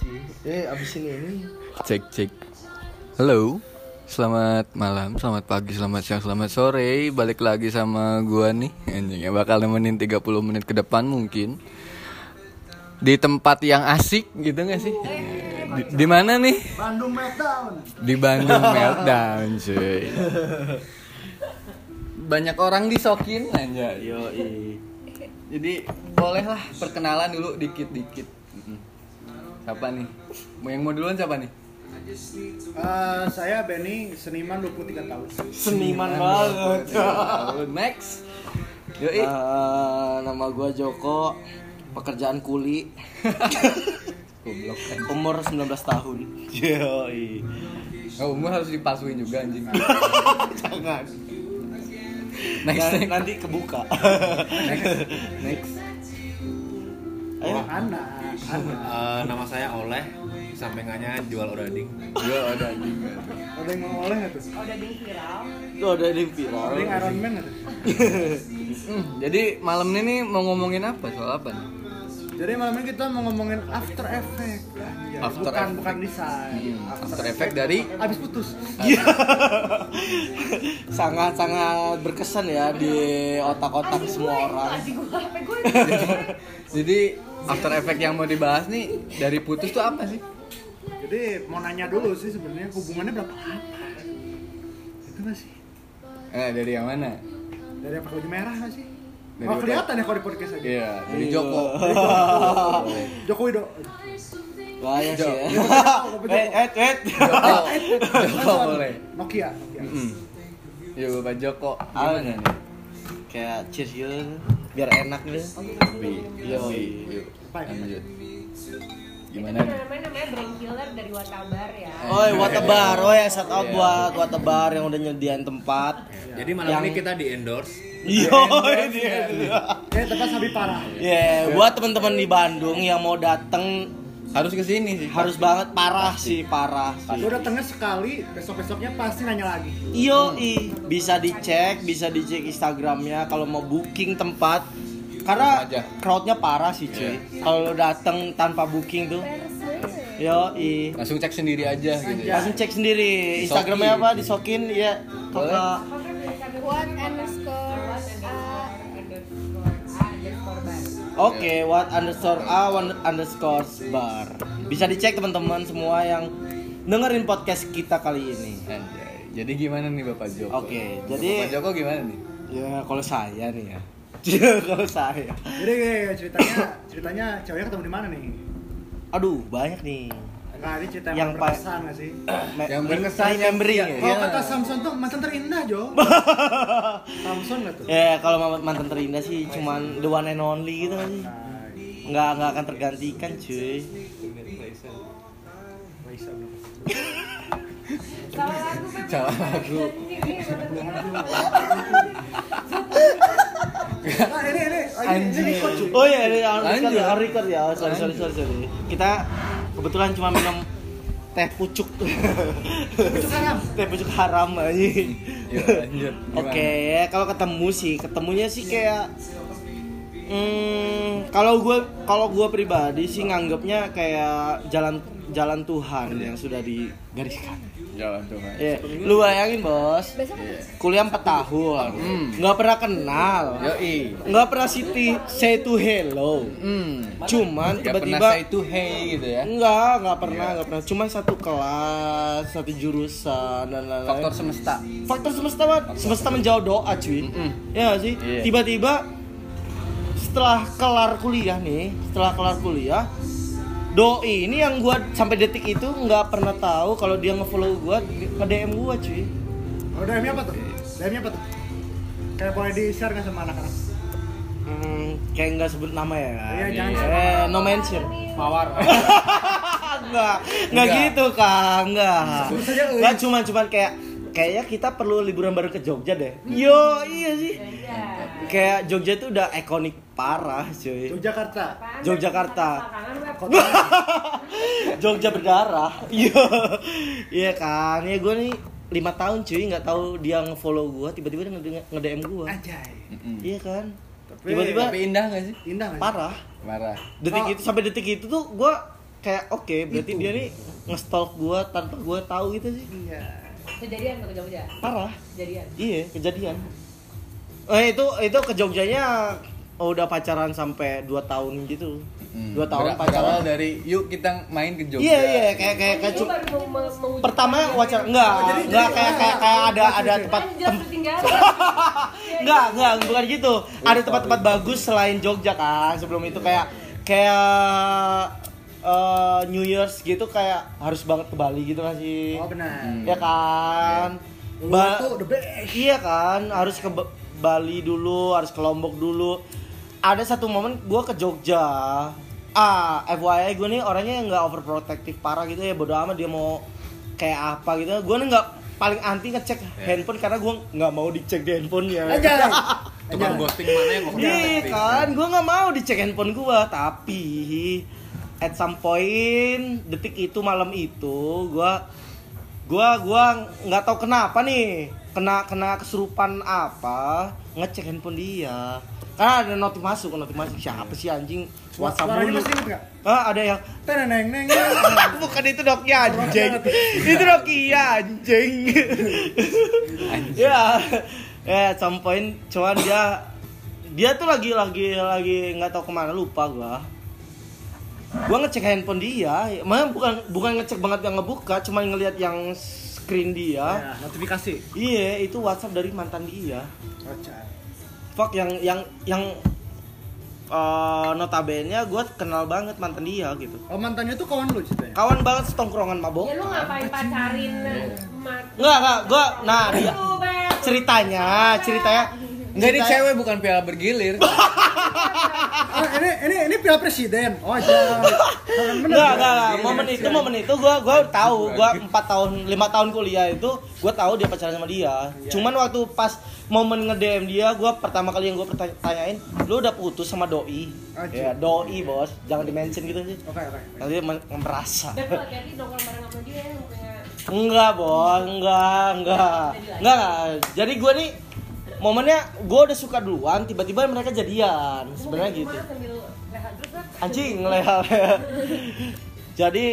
sih. Eh abis ini ini Cek cek. Halo. Selamat malam, selamat pagi, selamat siang, selamat sore. Balik lagi sama gua nih. Anjing yang bakal nemenin 30 menit ke depan mungkin. Di tempat yang asik gitu gak sih? Di, di mana nih? Bandung Meltdown. Di Bandung Meltdown, cuy. Banyak orang disokin aja. Yo Jadi bolehlah perkenalan dulu dikit-dikit. Siapa nih? Mau yang mau duluan siapa nih? Eh, saya Benny, seniman 23 tahun. Seniman banget. Next. Yoi. Eh, nama gua Joko, pekerjaan kuli, kan. umur 19 tahun. Yoi. Oh, umur harus dipalsuin juga anjing. Jangan. Next, Nanti, next. nanti kebuka. Next. Ayo. Oh, anak. Eh, nama saya Oleh, sampingannya jual odading. Anjing. Ada yang mau oleh nggak tuh? Tuh ada yang viral. Ada yang Iron Man nggak tuh? Hmm, jadi malam ini nih mau ngomongin apa? Soal apa nih? Jadi malam ini kita mau ngomongin After Effect. Anjay, After bukan Effect. bukan desain. Hmm, After Effect dari Abis putus. Sangat-sangat berkesan ya di otak-otak semua orang. Jadi After Effect yang mau dibahas nih dari putus tuh apa sih? Jadi mau nanya dulu sih sebenarnya hubungannya berapa lama? Itu nggak sih? Eh, dari yang mana? Dari apa baju merah nggak sih? Dari oh kelihatan ya kalau di podcast aja. Iya, dari Iya. Joko. Joko Widodo. Bahaya sih ya. Joko. Eh, eh, eh. Joko. Joko boleh. Nokia. Nokia. Mm. Yuk, Bapak Joko. Gimana nih? Kayak cheers gitu. Biar enak gitu. Bi, Yo. bi, yuk. Apa ya? Lanjut. Gimana nih? namanya namanya brain killer dari Watabar ya. Oi, Watebar. Oh ya, shout out Iya. buat Watebar yang udah nyediain tempat. Jadi malam Yang- ini kita di endorse. Yo, ini. Eh tempat sapi parah. Ya, buat teman-teman di Bandung yang mau dateng Harus ke sini sih. harus banget parah sih, parah sih. Gue datengnya sekali, besok-besoknya pasti nanya lagi. Iyo, i. bisa dicek, bisa dicek Instagramnya kalau mau booking tempat. Karena crowdnya parah sih cuy. Kalau lo dateng tanpa booking tuh, yo i. Langsung cek sendiri aja gitu ya. Langsung cek sendiri Instagramnya apa disokin ya kakak. What underscore Oke, what underscore a one underscore bar. Bisa dicek teman-teman semua yang dengerin podcast kita kali ini. Anjay. Jadi gimana nih Bapak Joko? Oke, jadi- Bapak Joko gimana nih? Ya kalau saya nih ya. kalau saya. Jadi kayak ceritanya, ceritanya ceweknya ketemu di mana nih? Aduh, banyak nih. Ini cerita Yang yang pa- berkesan nggak sih? Yang berkesan yang- remembering ya. Kalau kata Samson tuh mantan terindah, Jo. Samson nggak tuh? Ya kalau ma- mantan terindah sih cuman the one and only gitu kan sih. Nah, Nggak nggak akan tergantikan cuy. Salah lagu Beb. Salah lagu. Nah, ini ini ini Anjing. Oh iya, ini ya, record ya. Oh, sorry, sorry, sorry, sorry. Kita kebetulan cuma minum teh pucuk. Pucuk haram. teh pucuk haram aja. Yuk, lanjut. Gimana? Oke, kalau ketemu sih, ketemunya sih kayak Hmm, kalau gue kalau gue pribadi sih nganggapnya kayak jalan jalan Tuhan yang sudah digariskan. Jalan Tuhan. Ya, lu bayangin bos, Besok kuliah 4 tahun, Hmm. nggak pernah kenal, Yoi. nggak pernah city say to hello, Hmm. cuman tiba-tiba say to hey gitu ya. Enggak, enggak pernah, Iya. enggak pernah. Cuma satu kelas, satu jurusan dan lain-lain. Faktor semesta. Faktor semesta, Mat. semesta menjauh doa, cuy. Mm-mm. Ya nggak sih? Iya. Tiba-tiba setelah kelar kuliah nih, setelah kelar kuliah, doi ini yang gua sampai detik itu nggak pernah tahu kalau dia ngefollow gua, nge-DM gua, cuy. Oh, DM-nya apa tuh? DM-nya apa tuh? Kayak boleh di-share nggak sama anak-anak? Hmm, kayak nggak sebut nama ya. Iya, jangan Eh, no mention. Mawar. enggak, enggak gitu, Kak. Enggak. Enggak cuma cuman kayak kayaknya kita perlu liburan baru ke Jogja deh. Yo, iya sih. Kayak Jogja itu udah ikonik parah, cuy. Yogyakarta. Yogyakarta. Kangen Beb. Kota. Jogja berdarah. Iya. Iya kan. Ya gue nih lima tahun cuy nggak tahu dia ngefollow gue tiba-tiba dia nge- nge-DM gue Anjay. Iya kan Tapi- tiba-tiba Tapi indah gak sih? Indah sih? parah Marah. detik Oh. itu sampai detik itu tuh gue kayak oke berarti dia nih ngestalk gue tanpa gue tahu gitu sih Iya. Kejadian ke Jogja. parah Kejadian. iya kejadian eh itu itu ke Jogjanya udah pacaran sampai 2 tahun gitu Hmm. dua tahun Ber- pacaran dari yuk kita main ke Jogja. iya iya kayak kayak kayak pertama wacana Bang. enggak Oh, jadi- enggak jadi- kayak kayak kayak ada ada tempat tem- enggak enggak bukan gitu ada tempat-tempat bagus selain Jogja kan sebelum itu kayak kayak eh, New Year's gitu kayak harus banget ke Bali gitu nggak sih? Oh benar. ya kan? Lu Ba- tuh the best. iya kan? Harus ke Ba- Bali dulu harus ke Lombok dulu. Ada satu momen gue ke Jogja. Ah FYI gue nih orangnya nggak overprotective parah gitu ya bodo amat dia mau kayak apa gitu. Gue nih nggak paling anti ngecek handphone karena gue nggak mau dicek di handphonenya Aja. Tukang ghosting mana yang ngomong Iya kan, gue nggak mau dicek handphone gue, tapi at some point detik itu malam itu gue gua gua nggak tahu kenapa nih kena kena kesurupan apa ngecek handphone dia. Karena ada notif masuk notif masuk. Siapa sih anjing? WhatsApp Suaranya mulu. masih inget ah ada yang Teneng neng. bukan itu Nokia anjing. itu Nokia anjing. Ya ya at some point cuman dia dia tuh lagi lagi lagi nggak tahu ke mana lupa gua gua ngecek handphone dia emang bukan bukan ngecek banget yang ngebuka cuman ngelihat yang screen dia Ya, notifikasi. iya itu WhatsApp dari mantan dia Kocak. fuck yang yang yang eh, notabene gue kenal banget mantan dia gitu Oh mantannya tuh kawan lu ceritanya? kawan banget setongkrongan mabok Ya lu ngapain pacarin? Enggak, enggak, gua nah dia ceritanya, ceritanya Enggak ini ceritanya- cewek bukan piala bergilir. Ah, ini ini ini piala presiden. Oh aja. Bener. Enggak, enggak. Momen itu, momen itu gua gua tahu, gua 4 tahun, 5 tahun kuliah itu gua tahu dia pacaran sama dia. Cuman waktu pas momen nge-DM dia, gua pertama kali yang gua perta- tanyain, "Lu udah putus sama doi?" Ya, doi, Bos. Jangan di-mention gitu sih. Oke oke. Nanti merasa. Hati-hati bareng sama dia. Enggak, Bos. Enggak, enggak. Enggak, enggak. Jadi gua nih momennya gua udah suka duluan, tiba-tiba mereka jadian. Sebenarnya gitu. Gimana sambil rehat terus Beb? anjing leha jadi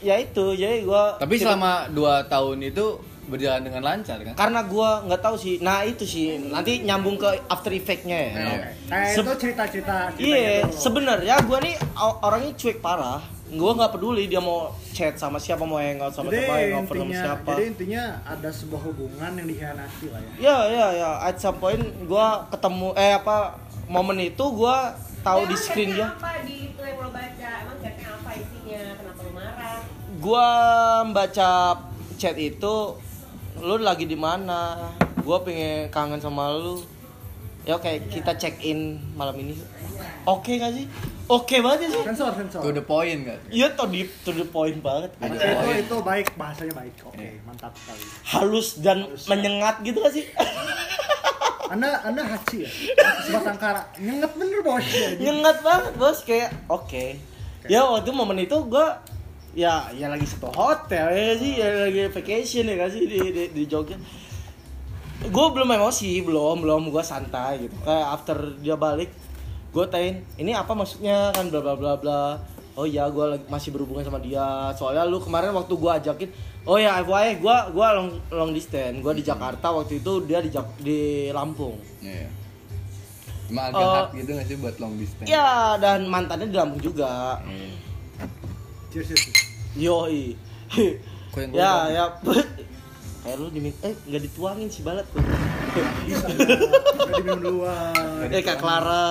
ya itu jadi gua Tapi selama 2 tahun itu berjalan dengan lancar kan? karena gua nggak tahu sih nah itu sih nanti nyambung ke after effectnya ya Oke, oke. Kayak Se- itu cerita-cerita. iya sebenarnya gua nih orangnya cuek parah gua nggak peduli dia mau chat sama siapa mau hangout sama Jadi siapa hangout sama siapa jadi intinya ada sebuah hubungan yang dikhianati lah ya. ya ya ya at some point gua ketemu eh apa momen itu gua tahu di screen dia apa di itu yang lo baca? Emang chatnya apa isinya? Kenapa lo marah? gua membaca chat itu lu lagi di mana gua pengen kangen sama lu ya oke kita check in malam ini oke gak sih oke banget ya sih Sensor sensor. To the point kan? iya to the, to the point banget Itu, itu, itu baik bahasanya baik. Oke, mantap sekali. halus dan menyengat gitu gak sih Anda Anda haci ya? Sebatang kara. Nyenget bener bos ya. nyengat banget bos kayak oke ya waktu momen itu gua ya ya lagi satu hotel ya sih ya lagi vacation ya gak sih di di, di Jogja gue belum emosi belum belum gue santai gitu kayak after dia balik gue tain ini apa maksudnya kan bla bla bla bla oh ya gue masih berhubungan sama dia soalnya lu kemarin waktu gue ajakin oh ya FYI gue gua long long distance gue di Jakarta waktu itu dia di Jak- di Lampung Iya. Cuma agak Eh, hard gitu gak sih buat long distance? ya dan mantannya di Lampung juga Hmm. Cheers cheers. Yoi. Ya, gua- ya. Kayak lu diminta eh nggak dituangin si balat tuh. Duluan. eh Kak Clara.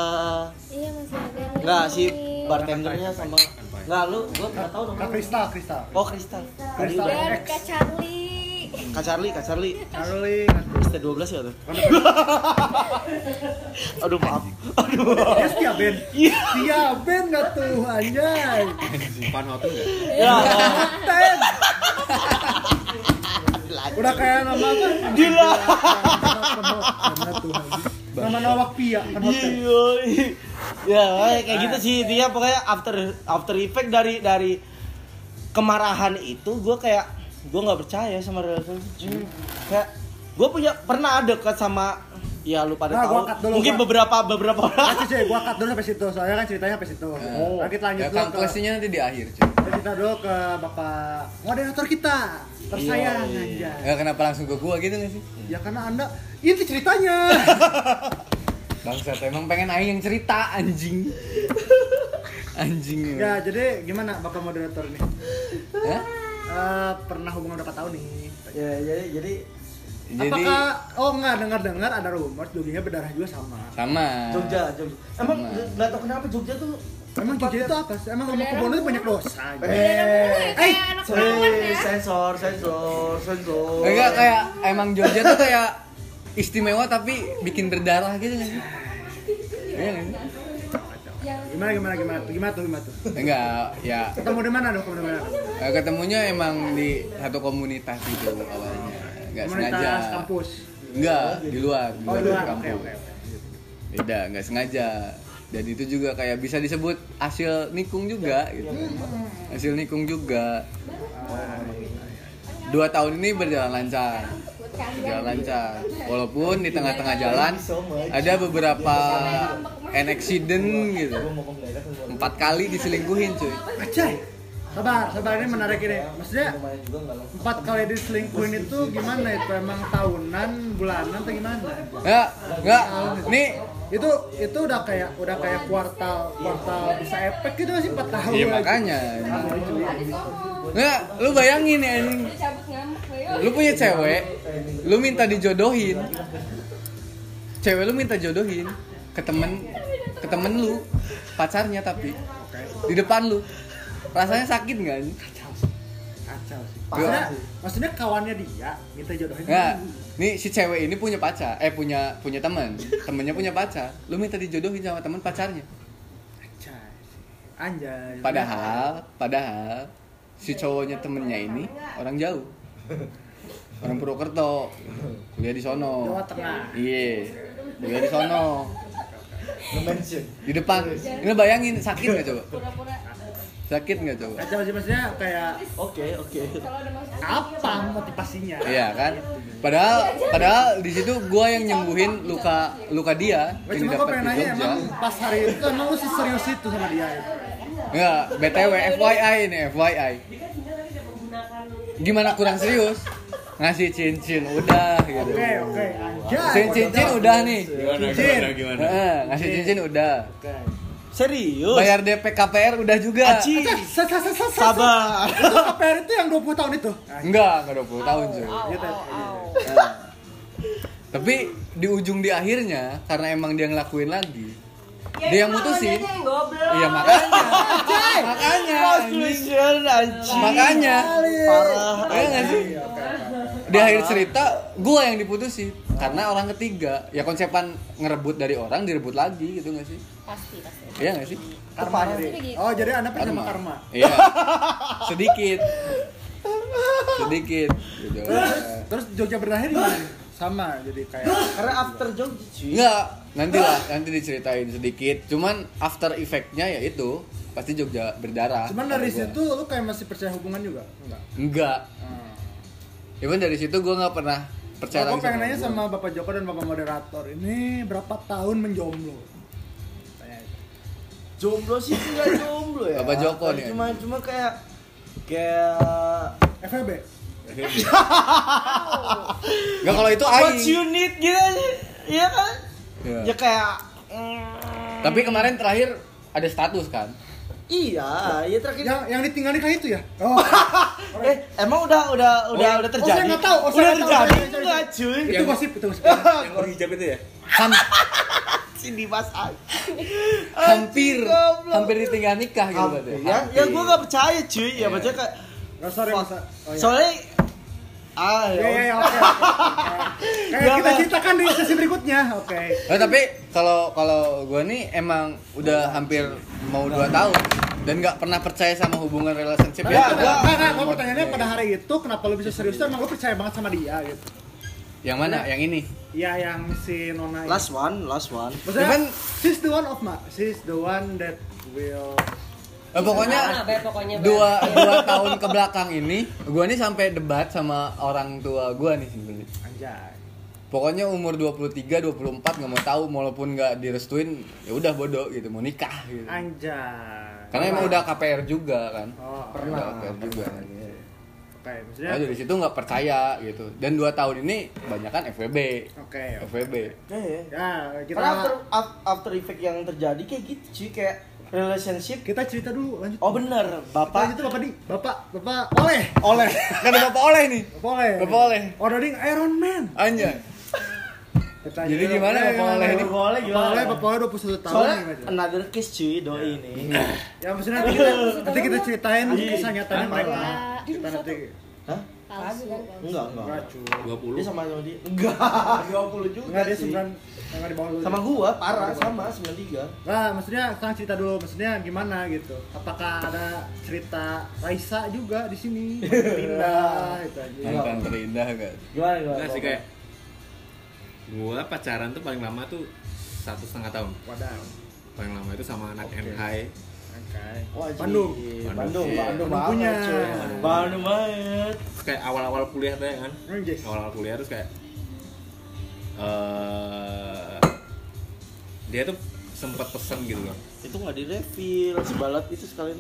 Iya masih ada. Enggak si bartendernya sama Enggak lu gua enggak tahu Kak namanya. Kristal Kristal. Oh, Kristal. Kristal. Kak Charlie. Kak Charlie, Kak Charlie. Charlie. ST12 ya tuh. Aduh maaf. Aduh. Ya setia Ben. Iya. Ben nggak tuh anjay. Simpan hotel nggak? Ya. Udah kayak nama apa? Gila. Nama Nawak Pia. Iya. Ya, kayak gitu sih dia pokoknya after after effect dari dari kemarahan itu gue kayak gue nggak percaya sama relationship. Kayak gue punya pernah dekat sama ya lu pada Nah, tahu gua cut dulu, mungkin gua. beberapa beberapa orang Nanti cuy, gua cut dulu sampai situ. Soalnya kan ceritanya sampai situ. Oh. Nah, kita lanjut Ya dulu ke nanti di akhir, cuy. kita cerita dulu ke Bapak moderator kita. Tersayang Iya, aja. Ya kenapa langsung ke gua gitu gak sih? Ya karena Anda ini ceritanya. Bangsat, emang pengen aing yang cerita anjing. anjing. ya, jadi gimana Bapak moderator nih? Hah? Eh, pernah hubungan berapa tahun nih? ya jadi jadi Jadi Apakah oh enggak dengar-dengar ada rumor joggingnya berdarah juga sama. sama. Jogja Jogja emang nggak tahu kenapa Jogja tuh Emang jogging itu apa sih? Emang rumah kebun itu banyak dosa. aja. eh Eh, eh, sensor sensor sensor Enggak kayak emang Jogja tuh kayak istimewa tapi bikin berdarah gitu sih? Iya nggak sih? Gimana gimana gimana tuh? Gimana tuh gimana tuh? Enggak, ya Ketemu di mana dong? Ketemu di mana? eh, ketemunya emang di satu komunitas gitu awalnya. Enggak sengaja. Kampus. Enggak, di luar, di Oh, luar, di luar. kampus. Oke, oke. Beda, enggak sengaja. Dan itu juga kayak bisa disebut hasil nikung juga gitu. Hasil nikung juga. Dua tahun ini berjalan lancar. Berjalan lancar. Walaupun di tengah-tengah jalan ada beberapa an accident gitu. Empat kali diselingkuhin cuy. Sabar, sabar ini menarik ini. Maksudnya empat kali diselingkuhin itu gimana itu? Emang tahunan, bulanan atau gimana? Enggak, enggak. Nih, Itu itu udah kayak udah kayak kuartal kuartal bisa efek gitu nggak sih 4 tahun. iya makanya. Ah, itu. Enggak, lu bayangin ya ini. Lu punya cewek, lu minta dijodohin. Cewek lu minta jodohin ke temen ke temen lu, pacarnya tapi di depan lu. Rasanya sakit nggak? Kacau sih. Maksudnya, maksudnya kawannya dia minta jodohin. Enggak. Nih si cewek ini punya pacar, eh punya punya teman, temennya punya pacar. Lu minta dijodohin sama teman pacarnya. Acay. Anjay. Padahal, padahal si cowoknya temennya ini orang jauh. Orang Purwokerto. Kuliah di sono. Jawa Tengah. Iya. Kuliah di sono. mention Di depan. Ini bayangin sakit nggak coba? Sakit nggak coba? Kacau sih maksudnya kayak oke oke apa motivasinya? Iya kan? Padahal padahal di situ gua yang nyembuhin luka luka dia cuma gue pengen nanya emang pas hari itu emang lu serius itu sama dia? Enggak, BTW FYI ini FYI. Gimana kurang serius? Ngasih cincin udah gitu. Oke oke anjay. Cincin cincin udah nih. Gimana, Cincin. gimana, gimana? Heeh, ngasih cincin udah. Oke. Serius Bayar DP KPR udah juga. Aci Sa- sa- sa- sa- sa- sabar Itu KPR itu yang 20 tahun itu. Enggak, enggak 20 tahun cuy. Gitu. Nah. Tapi di ujung di akhirnya karena emang dia ngelakuin lagi. dia yang mutusin. Iya makanya. makanya. anjing Makanya. parah Iya nggak sih? Di akhir cerita gua yang diputusin karena orang ketiga. Ya konsepan ngerebut dari orang direbut lagi gitu nggak sih? Pasti, pasti. Iya nggak sih? Karma jadi. Oh jadi anda percaya sama karma. Iya. Sedikit. Sedikit gitu. Terus Jogja berakhir gimana? Sama jadi kayak karena after Jogja Enggak, nanti lah, nanti diceritain sedikit. Cuman after effect-nya ya itu pasti Jogja berdarah. Cuman dari Kata gua. situ lu kayak masih percaya hubungan juga? Enggak. enggak. Hmm. Cuman dari situ gua nggak pernah percaya Aku pengen nanya sama Bapak Joko dan Bapak moderator ini berapa tahun menjomblo? Jomblo sih enggak jomblo ya Bapak Joko nih. cuma cuma kayak kayak FVB. Enggak kalau itu what aing. you need gitu aja iya kan Iya. ya kayak mm, Tapi kemarin terakhir ada status kan? iya iya terakhir Yang yang ditinggal nikah itu ya? Oh. eh emang udah udah udah udah Oh, terjadi saya nggak tahu. Oh, saya udah terjadi enggak cuy itu gosip itu gosip. Yang orang hijab itu ya? Ham- sini mas hampir hampir ditinggal nikah gitu berarti. ya ya gue gak percaya cuy ya maksudnya kayak Nggak sorry. Oh, iya. soalnya ah Ya ya ya oke. Kayak Ya, kita ceritakan di sesi berikutnya. Oke. Nah, tapi kalau kalau gue nih emang udah hampir mau 2 tahun dan nggak pernah percaya sama hubungan relationship Tapi ya. enggak, enggak, gua pertanyaannya pada hari itu kenapa lu bisa serius emang lu percaya banget sama dia gitu. Yang mana? Yang ini. Iya yang si Nona ini. last one last one. Maksudnya, Cuman- she's the one of ma, she's the one that will Eh, pokoknya pokoknya, dua dua tahun ke belakang ini gue nih sampai debat sama orang tua gue nih sebenarnya anjay. pokoknya umur 23 24 nggak mau tahu walaupun nggak direstuin ya udah bodoh gitu mau nikah gitu. Anjay. karena emang udah KPR juga kan. Oh, pernah. KPR juga Oke, maksudnya nah dari situ nggak percaya gitu dan dua tahun ini banyak kan FWB Oke. oke. FWB Eh, Ya, kita Karena after, af- after effect yang terjadi kayak gitu cuy kayak relationship kita cerita dulu lanjut. Oh bener, Bapak bapak itu Bapak di Bapak Bapak oleh. oleh kan ada bapak oleh nih Bapak oleh. Bapak oleh. Ordering Iron Man. Anja Kita Jadi gimana Bapak oleh ini? Bapak oleh Bapak gimana? oleh Bapak oleh 21 tahun Soalnya another case cuy doi ini. Ya maksudnya nanti kita nanti kita ceritain Iya. kisah nyatanya mereka. Di Kita nanti Hah? palsu kan Enggak, enggak. enggak cu. 20 Dia sama sama dia. Enggak, 20 juga. Enggak dia sembilan enggak di bawah lu. Sama gua parah sama 93. Nah, maksudnya sekarang cerita dulu, maksudnya gimana gitu? Apakah ada cerita Raisa juga di sini? Pindah itu aja. mantan terindah kan Gimana gimana? Enggak sih kayak gua pacaran tuh paling lama tuh satu setengah tahun Wadaw. paling lama itu sama anak. NHI Oke. Wajib. Bandung. Bandung, Bandung. Bandung, Bandung banget, punya. Bandung banget. terus kayak awal-awal kuliah tuh ya kan Anjay. awal-awal kuliah terus kayak eh dia tuh sempat pesen gitu loh Itu nggak di refill, sebalat itu sekalian.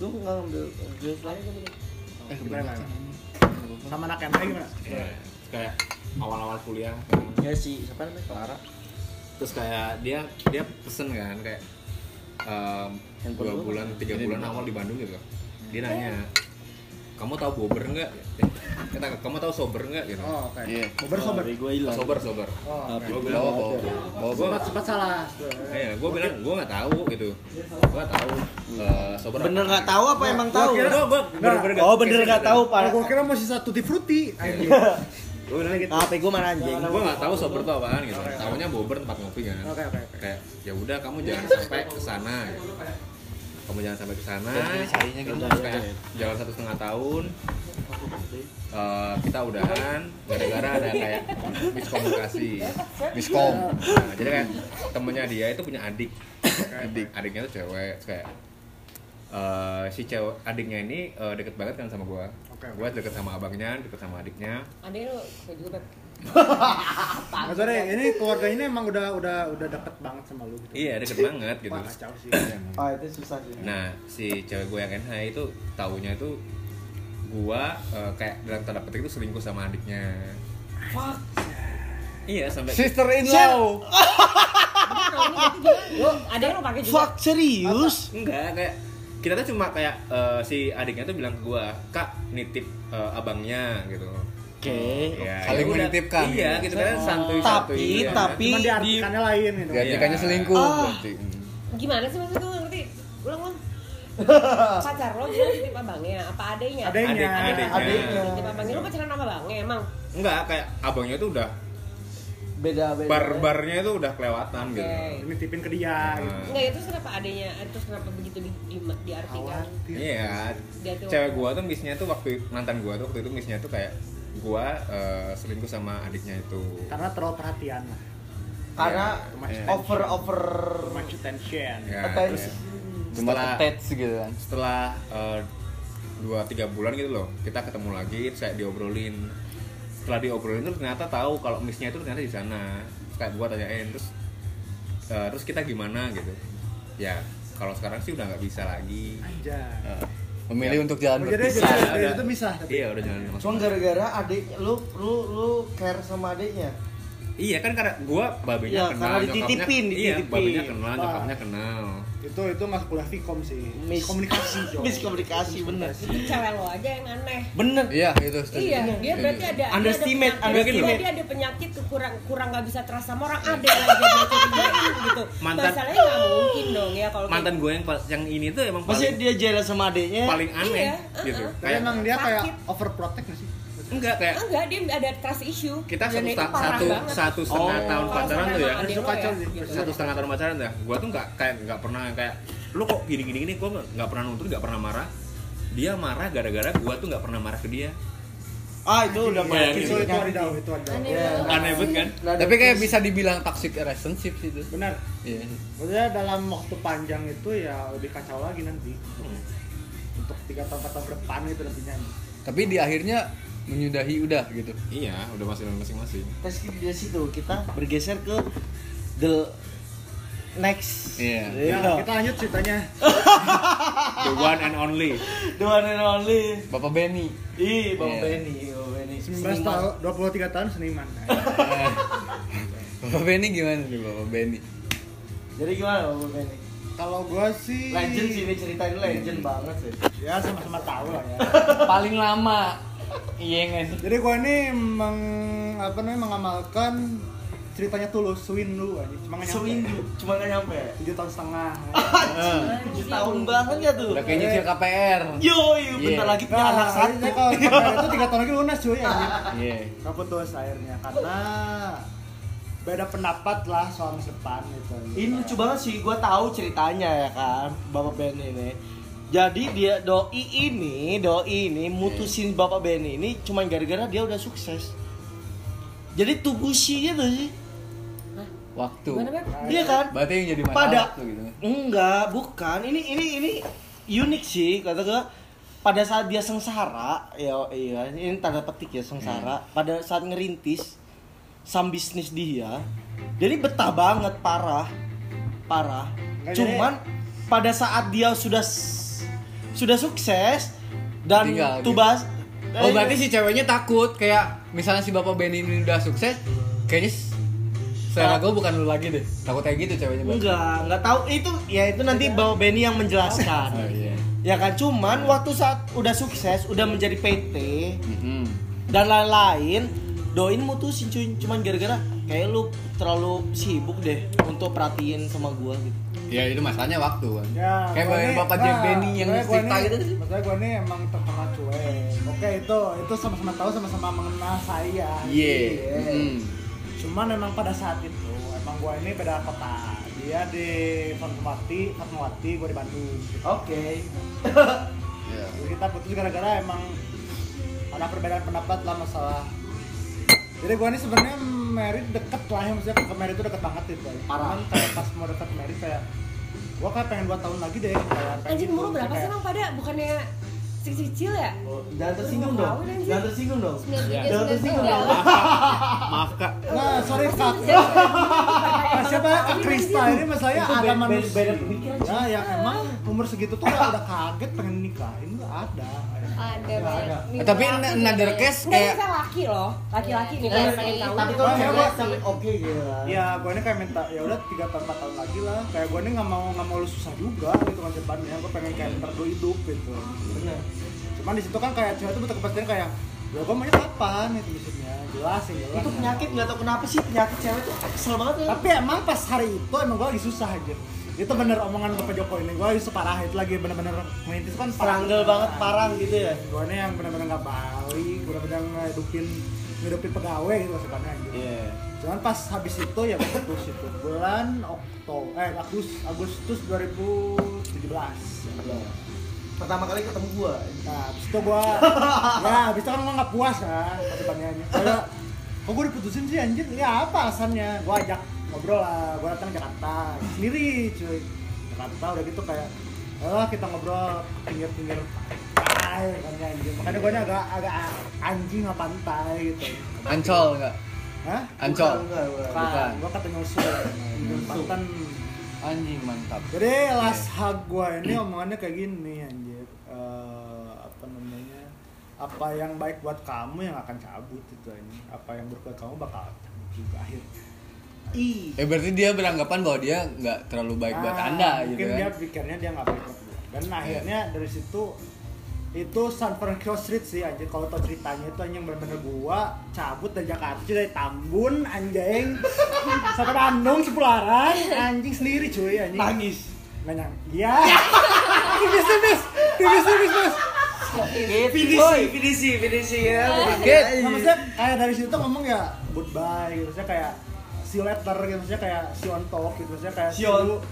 Lu nggak ngambil gelas lagi eh Gimana? Sama anak MI gimana? Iya. Kayak awal-awal kuliah Ya sih, siapa namanya? Clara. terus kayak dia dia pesen kan kayak em, Handphone dua bulan tiga bulan di- awal di Bandung gitu dia nanya kamu tahu bober nggak kata kamu tahu sober nggak gitu Oh, oke. Iya. Sober sober. gue hilang. sober sober Oh, oke. gue bilang bawa Sempat sempat salah. Iya, gue bilang gue nggak tahu gitu. Gue nggak tahu eh, sober. Bener nggak tahu apa emang tahu? Gue gue bener-bener Oh bener nggak tahu Oh, pak. gua kira masih satu tutti frutti. Gue gitu. HP gue mana anjing? Gue nggak tahu sober itu apaan gitu. Tahunya bober tempat ngopi kan. Oke, oke, oke. Kayak ya udah kamu jangan sampai ke sana. Gitu. Kamu jangan sampai ke sana. carinya gitu. Kayak jalan satu setengah tahun. eh, kita udahan gara-gara ada kayak miskomunikasi. miskom Nah, jadi kayak temennya dia itu punya adik. adik adiknya tuh cewek kayak eh, si cewek adiknya ini eh, deket banget kan sama gua. Oke, oke. Gua deket sama abangnya, deket sama adiknya. Adek lu kayak juga Ore, ini keluarga ini emang udah udah udah deket banget sama lu gitu. Iya deket banget gitu. Wah, kacau sih. Ah itu susah sih. Nah si cewek gua yang NH itu taunya itu gua eh, kayak dalam tanda petik itu selingkuh sama adiknya. Fuck. Iya sampai sister in law Lu adek lu pakai juga. Fuck serius? enggak kayak kita tuh cuma kayak eh, si adiknya tuh bilang ke gua kak nitip eh, abangnya gitu. Oke. Ya, Saling ya udah. menitipkan. Iya gitu kan santuy Tapi- iya. tapi- Cuman di- diartikannya lain gitu. diartikannya Iya. selingkuh Ah. berarti. Gimana sih maksud lu ngerti? Ulang ulang. Pacar lo dia titip abangnya apa? Adeknya. Adik- adiknya. Adiknya. Titip abangnya lu pacaran sama abangnya emang. enggak kayak abangnya tuh udah Beda beda. bar-barnya itu udah kelewatan Oke. gitu. Ini tipin ke dia gitu. Nah, Enggak itu kenapa adeknya terus kenapa begitu di, di, diartikan? Iya, tuh- cewek gua tuh misnya tuh waktu mantan gua tuh waktu itu misnya tuh kayak gua eh, selingkuh sama adiknya itu. Karena terlalu perhatian lah. Karena Iya. over over. Too much attention. Ya, Attention. cuma setelah attach gitu kan setelah eh, dua tiga bulan gitu loh kita ketemu lagi kayak diobrolin setelah diobrolin tuh ternyata tahu kalau misnya itu ternyata di sana Terus kayak gua tanyain terus eh, terus kita gimana gitu ya kalau sekarang sih udah nggak bisa lagi Aja. Eh, memilih untuk jalan Oh, jadi berpisah jadi ada. dari itu bisa. tapi- iya udah jalan Cuma gara-gara adiknya lu lu lu care sama adiknya. Iya kan karena gua babinya Ya, kenal karena nyokapnya dititipin, iya dititipin. babinya kenal Wah. nyokapnya kenal Itu itu masuk kuliah Vkom sih. Mis komunikasi, Jo. Miskomunikasi bener. Itu cewek lo aja yang aneh. Bener. iya itu setuju. Iya, dia berarti ada Underestimate, dia ada penyakit, underestimate. dia ada penyakit kurang kurang nggak bisa trust sama orang ada yang lagi dia curigain gitu. Mantan- Masalahnya nggak mungkin dong ya kalau mantan gue yang pas- yang ini tuh emang Maksudnya dia jealous sama adiknya. paling aneh Iya, gitu uh-uh. Kayak emang dia kayak overprotect sih? Enggak kayak enggak dia ada trust issue. kita satu sta- satu banget. satu setengah Oh. tahun pacaran tuh ya Itu lo kacau ya, sih. gitu. satu setengah tahun pacaran ya gua tuh nggak kayak nggak pernah kayak lu kok gini gini gini gua nggak- nggak pernah nuntut nggak pernah marah dia marah gara-gara gua tuh nggak pernah marah ke dia Ah itu udah Bayangin. Itu itu adidau, itu adidau. Aneh Iya. banget. aneh banget kan ada tapi kayak bisa dibilang toxic relationship sih itu Benar. iya Maksudnya dalam waktu panjang itu ya lebih kacau lagi nanti. Untuk 3 tahun 4 tahun ke depan gitu nantinya. tapi di akhirnya menyudahi udah gitu iya udah masih masing-masing Terus dari situ kita bergeser ke the next. Iya. Ya, kita lanjut ceritanya. the one and only The one and only. bapak Benny Ih, Bang Iya. Benny, Bang Benny. 19 tahun, 23 tahun seniman. bapak Benny gimana nih bapak Benny Jadi gimana Bang Benny? Kalau gua sih Legend sih ini cerita ini legend banget sih. Ya sama-sama tahu lah ya. paling lama iya nggak sih Jadi gua ini meng, apa namanya mengamalkan ceritanya tulus Swin dulu aja. Cuma nggak nyampe. Swing cuma gak nyampe. Tujuh tahun setengah. Tujuh tahun banget ya tuh. udah kayak nyicil KPR Yo, yo, bentar Iya. lagi punya anak Nah, satu. kalau KPR itu tiga tahun lagi lunas cuy anjir. iya Nggak putus akhirnya karena beda pendapat lah soal masa depan gitu. Ini lucu banget sih, gue tahu ceritanya ya kan, Bapak Benny ini. Jadi dia doi ini, doi ini mutusin Bapak Benny ini cuma gara-gara dia udah sukses. Jadi tubusi gitu sih. waktu Beb? Iya kan? berarti yang jadi masalah Pada waktu gitu enggak, bukan. Ini ini ini unik sih kata gue. Pada saat dia sengsara, ya iya, ini tanda petik ya sengsara. Pada saat ngerintis sam bisnis dia, jadi betah banget parah, parah. Cuman pada saat dia sudah sudah sukses dan Tinggal, gitu. tubas oh berarti si ceweknya takut kayak misalnya si bapak Benny ini udah sukses kayaknya selera gue bukan lu lagi deh takut kayak gitu ceweknya berarti. enggak enggak tahu itu ya itu nanti bawa Benny yang menjelaskan. oh iya Ya kan cuman waktu saat udah sukses, udah menjadi PT Mhm. dan lain-lain, doin mutusin cuy cuman gara-gara kayak lu terlalu sibuk deh untuk perhatiin sama gua gitu. ya itu masalahnya waktu kan Ya, kayak gua bapak nah, Jack Benny yang makanya gua cerita nih- gitu Maksudnya gue nih emang terkenal cuek. Oke itu itu sama-sama tahu sama-sama mengenal saya. iya Iya. Cuman emang pada saat itu emang gue ini beda kota. Dia di Fatmawati, Fatmawati, gue di Bandung. Gitu. Oke. Iya. Jadi kita putus gara-gara emang ada perbedaan pendapat lah masalah. Jadi gue ini sebenarnya merit deket lah ya, maksudnya ke merit itu deket banget itu. Cuman kayak pas mau deket merit kayak gue kayak pengen 2 tahun lagi deh kayak Anjing gitu. umur berapa sih Kayak- emang pada? Bukannya kecil-kecil ya? Oh, jangan tersinggung dong. Jangan tersinggung dong. Jangan tersinggung dong. maaf kak Nah, sorry Kak. Nah, siapa Kak Krista ini masalahnya ada beda- manusia beda pemikiran, ya, yang emang umur segitu tuh udah, udah kaget pengen nikahin nggak ada. Ada Nggak ada. Eh, tapi another case Nggak, kayak- bisa laki loh. Laki-laki nih pengen tahu. Tapi gitu. kalau cewek gua- sampai oke gitu kan. Ya, gue ini kayak minta ya udah tiga tahun empat tahun lagi lah. Kayak gue ini nggak mau nggak mau lu susah juga gitu kan depannya. Gue pengen kayak ntar hidup gitu. Bener. Cuman di situ kan kayak cewek itu butuh kepastian kayak ya gue maunya kapan itu maksudnya jelas ya jelas Itu penyakit nggak tahu kenapa sih penyakit cewek tuh kesel banget ya. tapi emang pas hari itu emang gue lagi susah aja itu bener omongan Bapak Jokowi ini gue separah itu lagi bener-bener merintis kan Struggle banget parah gitu ya. gue ini yang bener-bener nggak balik bener-bener ngehidupin ngehidupin pegawai gitu maksudnya gitu. Iya. cuman pas habis itu ya putus itu bulan Oktober eh Agustus Agustus 2017 Pertama kali ketemu gua. nah habis itu gue ya habis itu kan gue nggak puas kan pertanyaannya kayak kok gue diputusin sih anjir ya apa alasannya gue ajak ngobrol lah gue datang ke Jakarta. Sendiri cuy. Jakarta udah gitu kayak oh kita ngobrol pinggir-pinggir pantai kan ya, anjir makanya gue agak agak anjing sama pantai gitu. Ancol nggak? Hah? ancol? Bukan, bukan. Bukan. gue kata nyusul Pantan anjing mantap. Jadi last hug gue ini omongannya kayak gini anjir. Eh, Apa namanya Apa yang baik buat kamu yang akan cabut itu ini Apa yang buruk buat kamu bakal cabut juga akhirnya Ih. eh berarti dia beranggapan bahwa dia nggak terlalu baik buat Ah, anda gitu Mungkin dia kan pikirnya dia nggak baik buat gue Dan akhirnya dari situ itu San Francisco Street sih anjir kalau tau ceritanya itu anjing bener-bener gua cabut dari Jakarta dari Tambun anjing sampai Bandung Cipularang anjing sendiri cuy anjing Nangis. Nanya, iya. Tipis tipis, tipis tipis bos. Finisi, finisi, finisi ya. Nah, maksudnya kayak dari situ ngomong ya goodbye gitu, maksudnya kayak see you later gitu, maksudnya kayak see you on top gitu, maksudnya kayak See you on- you-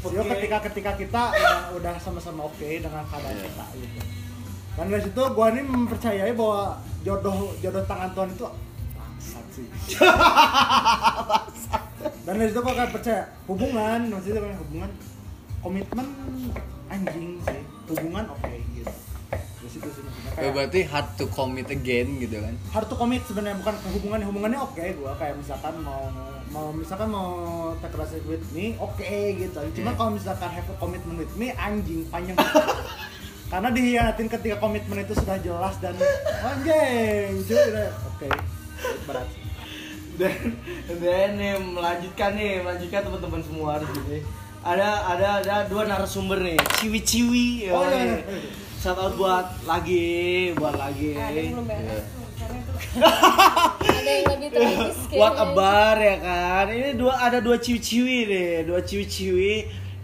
see you Oke. ketika ketika kita udah, udah sama-sama oke dengan keadaan kita gitu. Dan dari situ gua ini mempercayai bahwa jodoh jodoh tangan Tuhan itu bangsat sih. Dan dari situ gua kayak percaya hubungan, maksudnya kayak hubungan komitmen anjing sih hubungan oke gitu terus situ sih Kayak berarti hard to commit again gitu kan? Hard to commit sebenarnya bukan ke hubungannya oke gua. Kayak misalkan mau mau misalkan mau take a with me oke gitu. Cuma Iya. kalau misalkan have a commitment with me anjing panjang karena dihianatin ketika komitmen itu sudah jelas dan anjing cuy oke. Berat. Dan dan nih melanjutkan nih melanjutkan teman-teman semua di sini. Ada ada ada dua narasumber nih. Ciwi-ciwi Oh, yoi. iya, iya, iya. Shout out buat lagi buat lagi. Ada yang belum beres. Iya. Karena tuh ada yang lebih tragis buat abar ya kan? Ini dua ada dua ciwi-ciwi nih dua ciwi-ciwi.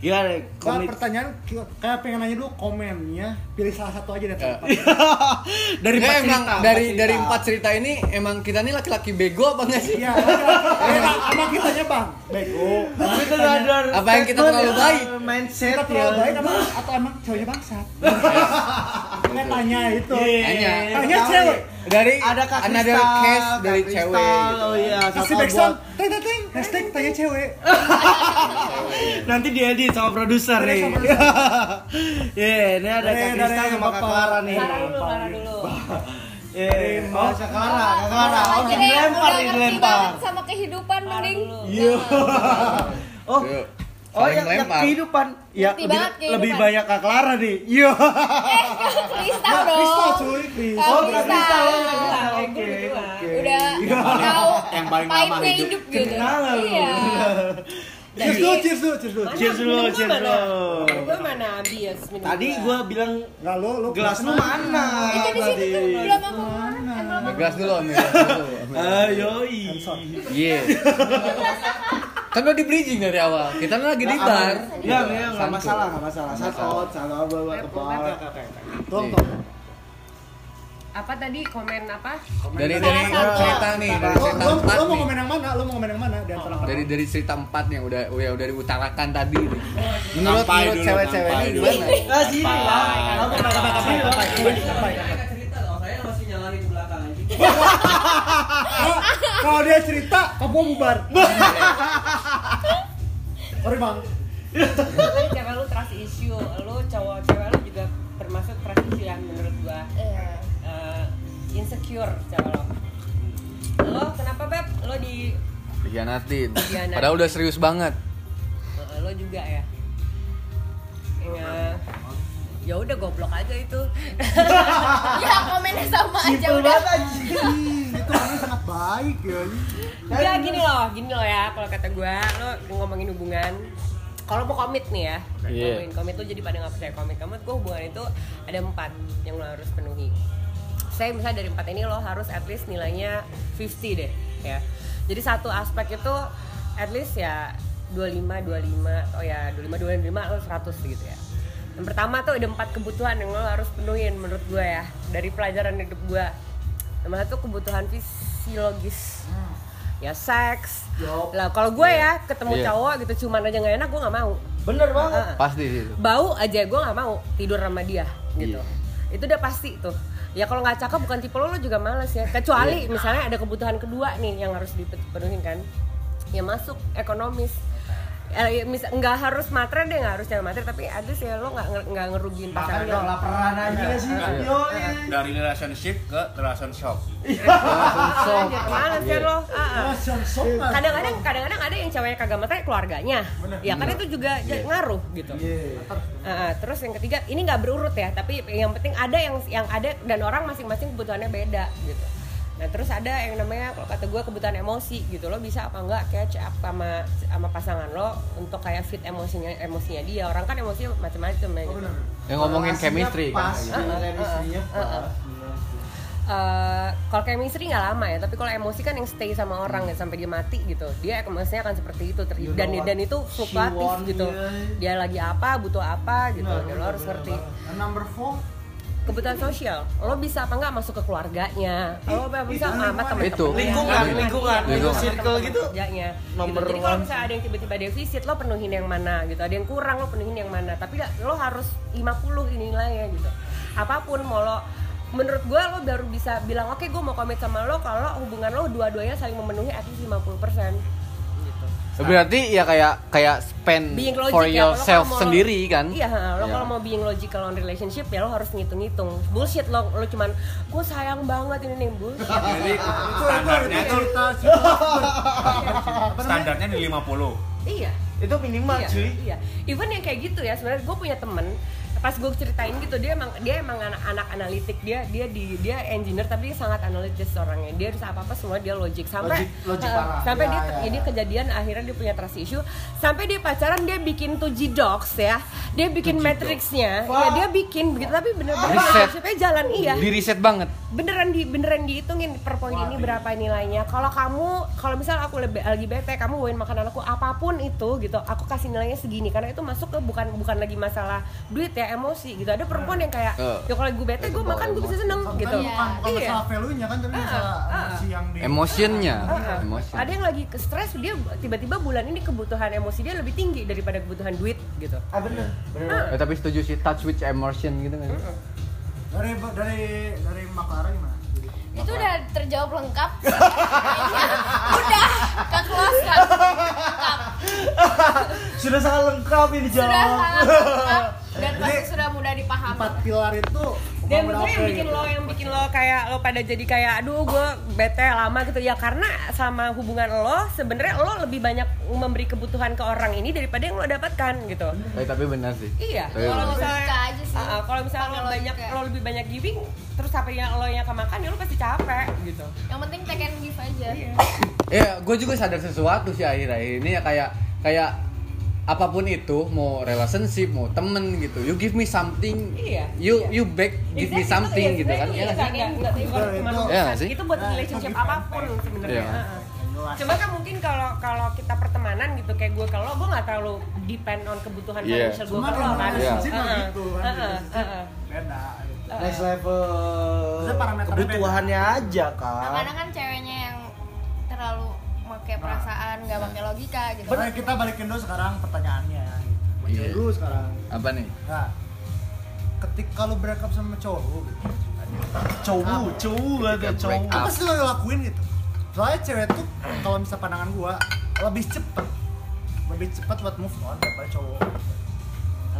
Ya deh Nah, pertanyaan kayak pengen nanya dulu komennya pilih salah satu aja deh Ya. dari empat emang cerita, dari cerita. dari empat cerita ini emang kita nih laki-laki bego apa enggak sih? iya eh, sama kitanya bang bego itu ada Apa yang kita terlalu ya, baik? mindset kita ya terlalu baik apa atau emang ceweknya bangsat Nggak tanya itu Iya, Tanya. Tanya cewek. nih. Dari ada kak another case dari cewek gitu. oh iya kasih backsound buat ting ting ting hashtag tanya cewek nanti diedit sama produser nih. Iya, ini ada kak Kristal sama kak. Clara nih Clara dulu, Clara dulu. Iya, oh kak Clara, kak Clara, oh dilempar udah nih ngerti dilempar banget sama kehidupan mending. Iya. Oh, oh yang, yang lempar. kehidupan, ya lebih, banget kehidupan. lebih banyak kak Clara nih. Iya. Kristal Nah, dong. Kristal cuy Kristal Oh, Oh, Kristal. Kristal. Kristal. Oke, oke. Udah tahu Yang paling lama pahitnya hidup. hidup gitu. Iya. Cheers dulu cheers dulu cheers dulu Mana? Cheers dulu, cheers mana? dulu. Gue mana bias minum Tadi gua bilang nggak lo lo gelas lu mana? Itu di situ tuh tadi? belum aku eh, belum aku. Gelas dulu, dulu. Ayo, Iya. Kan udah di bridging dari awal. Kita kan lagi di bar. Ya, ya, nggak Santuy. masalah, nggak masalah. Satu out, satu tempat. tolong Iya. tolong Apa tadi komen apa? Dari dari satu. cerita nih, dari cerita lo empat lo mau nih. ngomong yang mana lo mau ngomong yang mana di antara Dari dari cerita empat yang udah udah udah diutarakan tadi. Menurut Sampai menurut cewek-cewek ini gimana? Nah, sini lah. Kamu kapai, kapai, kapai, kapai, kapai. Saya masih nyalain belakang aja. Kalau- dia cerita kamu bubar sorry bang Kan cewek lu trust issue, lu cowok cewek lu juga termasuk trust issue yang menurut gua Iya. Insecure cewek lo. Lo kenapa beb? Lo di Dikhianatin. Padahal udah serius banget. lo juga ya? Ya, ya udah goblok aja itu. Ya komennya sama aja Simpel udah. Ih, itu orangnya sangat baik ya Udah gini loh, gini loh ya kalau kata gua, lo ngomongin hubungan kalau mau komit nih ya, Iya. ngomongin komit lo jadi pada nggak percaya komit. Komit gua hubungan itu ada empat yang lo harus penuhi. Saya misalnya dari empat ini lo harus at least nilainya 50 deh ya. Jadi satu aspek itu at least ya 25, 25, oh ya 25, 25 lo 100 gitu ya. Yang pertama tuh ada empat kebutuhan yang lo harus penuhin menurut gue ya dari pelajaran hidup gue. Nomor satu kebutuhan fisiologis, ya seks. Yup. Lah kalau gue ya ketemu Iya. cowok gitu cuman aja nggak enak gue nggak mau. Bener banget. Heeh. Pasti itu. Bau aja gue nggak mau tidur sama dia gitu. Iya. Itu udah pasti tuh. Ya kalau nggak cakep bukan tipe lo, lo juga males ya. Kecuali Iya. misalnya ada kebutuhan kedua nih yang harus dipenuhin kan. Ya masuk ekonomis. Eh, mis- nggak harus materi deh nggak harus cewek materi tapi least ya lo nggak nggak- ngerugiin pasangan gak lo. laparan aja sih. Iya. Yo, dari relationship ke relationship ya lo. Ah, ah. Langsung sopan. kadang-kadang kadang-kadang ada yang ceweknya kagak materi keluarganya ya kan itu juga ngaruh gitu Iya. Ah. terus yang ketiga ini nggak berurut ya tapi yang penting ada yang yang ada dan orang masing-masing kebutuhannya beda gitu nah terus ada yang namanya kalau kata gue kebutuhan emosi gitu lo bisa apa enggak catch up sama sama pasangan lo untuk kayak fit emosinya emosinya dia? Orang kan emosinya macam-macam ya. Gitu. Yang ngomongin chemistry. kan. Pas, chemistry-nya Ah, ah, pas. Eh, kalau chemistry nggak lama ya tapi kalau emosi kan yang stay sama orang ya sampai dia mati gitu. Dia emosinya akan seperti itu ter- You dan dan itu fluktuatif gitu. dia lagi apa butuh apa gitu. Benar, ya, lo harus ngerti. And Number four, kebutuhan sosial. Lo bisa apa nggak masuk ke keluarganya? Lo bisa sama teman Itu. lingkungan, lingkungan, Lingkungan. circle gitu. kerjanya. Number gitu. jadi kalau misalnya ada yang tiba-tiba defisit lo penuhin yang mana gitu. Ada yang kurang lo penuhin yang mana. Tapi lo harus 50 ini nilainya gitu. Apa pun mau lo menurut gue lo baru bisa bilang oke gue mau komit sama lo kalau hubungan lo dua-duanya saling memenuhi at least 50% gitu Berarti ya kayak kayak spend being logic for lo yourself mau- sendiri kan? Iya, lo Iya. kalau mau being logical on relationship ya lo harus ngitung-ngitung. Bullshit lo lo cuman gue sayang banget ini nih bullshit. Jadi itu standarnya itu standarnya di 50. iya. Itu minimal iya, cuy. iya. Even yang kayak gitu ya sebenarnya gue punya temen pas gue ceritain gitu dia emang dia emang anak-anak analitik dia dia di dia engineer tapi dia sangat analitis orangnya. Dia harus apa apa semua dia logic sampai Logic- logic eh, parah. sampai Ya, dia ya, ini ya. kejadian akhirnya dia punya trust issue. Sampai dia pacaran dia bikin tuh G-Docs ya. Dia bikin matrixnya. ya dia bikin begitu tapi bener-bener Riset. relationshipnya jalan iya. Di riset banget. beneran di beneran dihitungin per poin ini berapa nilainya. Kalau kamu kalau misal aku lebih lagi bete kamu bawain makanan aku apa pun itu gitu aku kasih nilainya segini. Karena itu masuk ke bukan bukan lagi masalah duit ya emosi gitu ada perempuan yang kayak ya kalau gue bete gue makan gue bisa seneng Kan gitu bukan, bukan Iya. masalah value-nya kan tapi masalah ah. emosi yang di Emotionnya, Ah, emotion. ada yang lagi ke stres dia tiba-tiba bulan ini kebutuhan emosi dia lebih tinggi daripada kebutuhan duit gitu Ah bener. Bener. Eh, tapi setuju sih touch with emotion gitu kan. dari dari dari Maklara gimana? Itu udah terjawab lengkap. Udah ke close kan. Lengkap. Sudah sangat lengkap ini Sudah jawab. sangat lengkap dan Jadi, pasti sudah mudah dipahami. Empat pilar itu dan yang bikin gitu? lo yang bikin lo kayak lo pada jadi kayak aduh gue bete lama gitu ya karena sama hubungan lo sebenarnya lo lebih banyak memberi kebutuhan ke orang ini daripada yang lo dapatkan gitu Eh, tapi benar sih. iya Tapi kalau misalnya Logika aja sih. Ah, kalau misalnya lo banyak logika. lo lebih banyak giving terus apa yang lo yang kemakan ya lo pasti capek gitu Yang penting take and give aja. Ya, gue juga sadar sesuatu sih akhir-akhir ini ya kayak kayak apa pun itu mau relationship mau temen gitu you give me something Iya, you iya. you back give me Exactly, something iya, gitu kan sebenarnya ya sih? iya, Itu-. Iya sih? buat Nah, relationship apa pun sebenarnya Iya. Ah, ah. Jelas. Cuma kan mungkin kalau kalau kita pertemanan gitu kayak gue kalau gue nggak terlalu depend on kebutuhan Iya. financial gue kalau kan. relationship mah Heeh. gitu kan, relationship heeh. beda gitu. Next level. Kebutuhannya aja kan. Kadang kan ceweknya yang terlalu pakai perasaan, nggak pakai logika gitu. Makanya kita balikin dulu sekarang pertanyaannya gitu. Iya. dulu sekarang. Apa nih? Nah, ketika lu break up sama cowok lu gitu. Cowok, cowok gak ada cowok. Apa sih lo lakuin gitu? Soalnya cewek tuh kalau misal pandangan gua lebih cepet lebih cepet buat move on daripada cowok.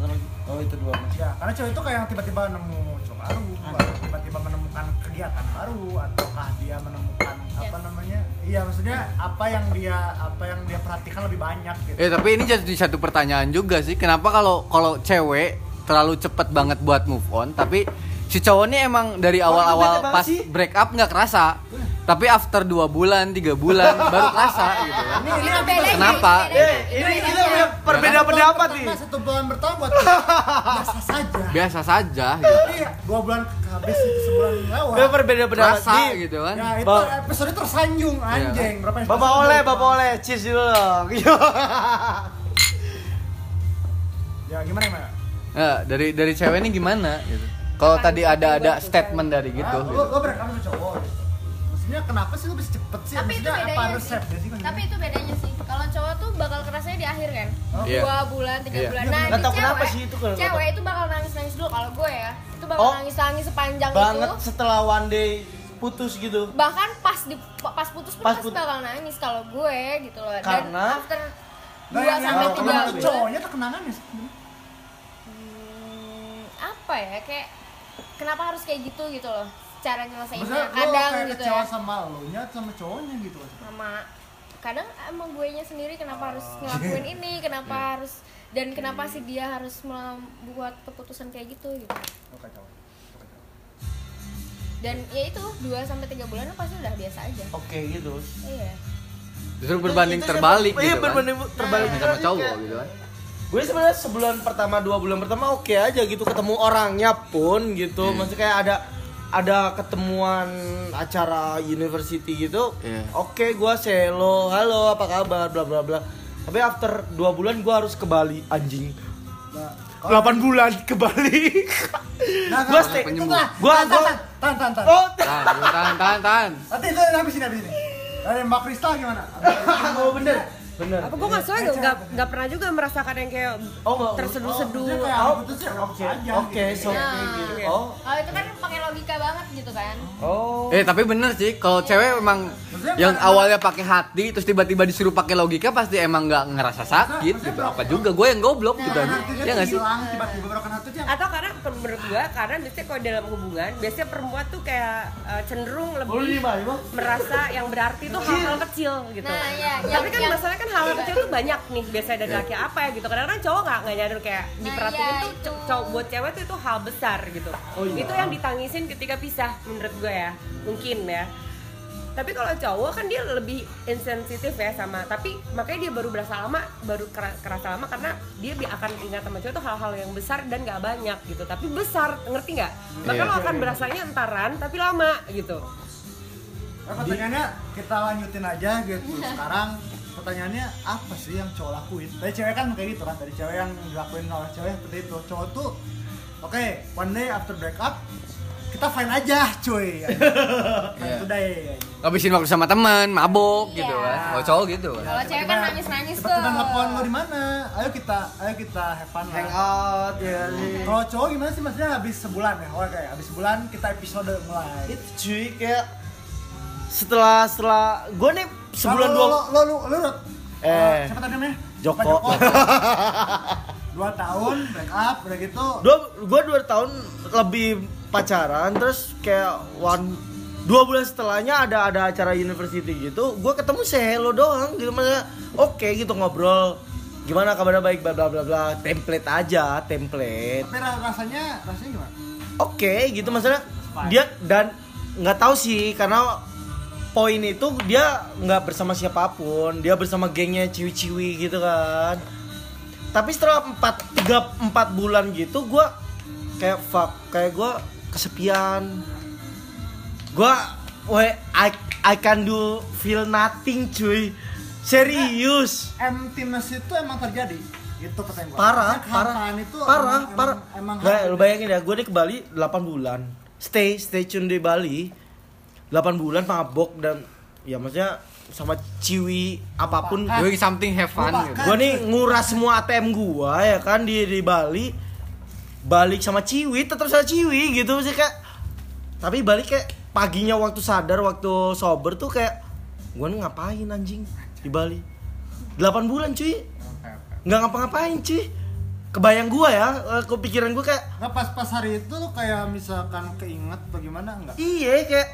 Satu lagi. Oh itu dua mas. Ya, karena cewek itu kayak yang tiba-tiba nemu cowok baru, baru tiba-tiba menemukan kegiatan baru ataukah dia menemukan apa namanya? Iya, maksudnya apa yang dia apa yang dia perhatikan lebih banyak gitu. Eh tapi ini jadi satu pertanyaan juga sih. Kenapa kalau kalau cewek terlalu cepet banget buat move on, tapi si cowok ini emang dari awal-awal pas sih? break up nggak kerasa. Tapi after dua bulan, tiga bulan baru kerasa gitu. Ini ini bedanya, Kenapa? Eh, ini bedanya. kita punya perbedaan pendapat nih. Satu bulan pertama buat biasa saja. Biasa saja gitu. Iya, dua bulan habis itu sebulan lewat. Berbeda pendapat. Kerasa Di- gitu kan. Ya itu episode tersanjung anjing. Berapa? Bapak oleh, bapak oleh, cheers dulu dong. Ya gimana gimana? Ya, dari dari cewek ini gimana gitu. Kalau tadi ada ada statement dari gitu. Ah, gitu. break up sama cowok. Maksudnya kenapa sih lo bisa cepet sih? Tapi itu Maksudnya apa bedanya resep sih. ya? Tapi itu bedanya sih. Kalau cowok tuh bakal kerasanya di akhir kan. Oh. Iya. Dua bulan, tiga Iya. bulan. Nah, di Nggak tahu kenapa cewek, sih itu kalau- Cewek itu bakal nangis-nangis dulu kalau gue ya. Itu bakal Oh. nangis-nangis sepanjang Banget itu. setelah one day putus gitu. Bahkan pas di pas putus pun Pas pasti put- bakal nangis kalau gue gitu loh. Dan Karena- after Nah, dua sampai tiga bulan. cowoknya tuh kenangannya sih. Hmm, apa ya kayak kenapa harus kayak gitu gitu loh cara nyelesainnya kadang kayak gitu kecewa ya sama lo nya sama cowoknya gitu. sama kadang emang gue nya sendiri kenapa harus ngelakuin ini kenapa harus dan kenapa sih dia harus membuat keputusan kayak gitu gitu kacau. Kacau. dan ya itu 2 sampai tiga bulan pasti udah biasa aja Oke gitu. iya Justru berbanding Itu- itu terbalik siapa- gitu Iya kan. berbanding terbalik Sama Karena cowok gitu kan. Gue sebenarnya sebulan pertama, dua bulan pertama oke aja gitu ketemu orangnya pun gitu. Hmm. Maksudnya kayak ada ada ketemuan acara university gitu. Iya. Oke, gua selo, halo apa kabar, bla bla bla. Tapi after dua bulan gua harus ke Bali anjing. Nah, kalau- 8 bulan ke Bali. Nah, gua nah, stay. penyembuh. nah, Gua- tahan, gua- tahan, tahan, tahan, tahan. Oh, Tahan, tahan, tahan, tahan. Nanti itu habis ini habis ini. Dari Mbak Kristal gimana? oh bener. Bener. Apa gue nggak soalnya nggak nggak pernah juga merasakan yang kayak Oh, terseduh-seduh. kayak Oh, putus ya oke aja oke gitu. so Nah. gitu. oh. Kalau itu kan pakai logika banget gitu kan? Oh. Eh tapi bener sih, kalau cewek emang Maksudnya yang awalnya pakai hati terus tiba-tiba disuruh pakai logika pasti emang nggak ngerasa sakit Maksudnya gitu. Apa juga. Gue yang goblok gitu aja. hatinya Ya nggak tuh sih? hilang tiba-tiba broken hati tuh atau karena menurut gue karena biasanya kalau dalam hubungan biasanya perempuan tuh kayak eh, cenderung Boleh lebih lima lima merasa yang berarti itu hal-hal kecil gitu. Nah, iya, tapi kan masalahnya kan hal-hal kecil tuh banyak nih biasanya dari laki apa ya gitu kadang-kadang cowok nggak nggak nyadar kayak Nah, diperhatiin iya, tuh itu. cowok buat cewek tuh itu hal besar gitu Oh, iya. itu yang ditangisin ketika pisah menurut gue ya mungkin ya tapi kalau cowok kan dia lebih insensitif ya sama tapi makanya dia baru berasa lama baru kera- kerasa lama karena dia akan ingat sama cowok itu hal-hal yang besar dan nggak banyak gitu tapi besar ngerti nggak maka Iya. lo akan berasanya entaran tapi lama gitu pertanyaannya kita lanjutin aja gitu. Sekarang pertanyaannya apa sih yang cowok lakuin? Dari cewek kan kayak gitu kan, dari cewek yang dilakuin oleh cewek seperti itu. Cowok tuh oke, one day after break up kita fine aja, cuy. Fine Iya. today. Habisin waktu sama teman, mabok Iya. gitu kan. Kalau cowok gitu kan. kalau cewek kan nangis nangis tuh Tiba-tiba nelfon lo di mana? Ayo kita, ayo kita have fun lah. hangout ya sih Kalau cowok gimana sih maksudnya habis sebulan ya? Oh kayak habis sebulan kita episode mulai. itu cuy kayak setelah setelah gue nih sebulan dua lo, lo, lo, lo, lo, Eh. siapa tadi namanya? Joko. Dua tahun break up udah gitu dua gue dua tahun lebih pacaran terus kayak one dua bulan setelahnya ada ada acara university gitu gue ketemu say hello doang gitu maksudnya oke gitu ngobrol gimana kabarnya baik bla bla bla bla template aja template tapi ra- rasanya rasanya gimana oke gitu maksudnya dia dan nggak tahu sih karena poin itu dia nggak bersama siapa pun dia bersama gengnya ciwi-ciwi gitu kan. Tapi setelah 4 3 4 bulan gitu gua kayak fuck kayak gua kesepian. Gua we I I can do feel nothing cuy. Serius. Emptiness itu emang terjadi. Itu pertanyaan parah Maksudnya parah. kehampaan itu parah emang, parah. emang, emang lu bayangin ya gue di ke Bali 8 bulan 8 bulan mabok dan ya maksudnya sama ciwi apa pun. Doing something have fun. Gitu. gue nih nguras semua ATM gua ya kan di di Bali. Balik sama ciwi tetap sama ciwi gitu sih kayak tapi balik kayak paginya waktu sadar waktu sober tuh kayak gue nih ngapain anjing di Bali? 8 bulan cuy. Nggak ngapa-ngapain cuy. Kebayang gua ya eh, kepikiran gua kayak nggak pas pas hari itu lu kayak misalkan keinget bagaimana? Enggak iya kayak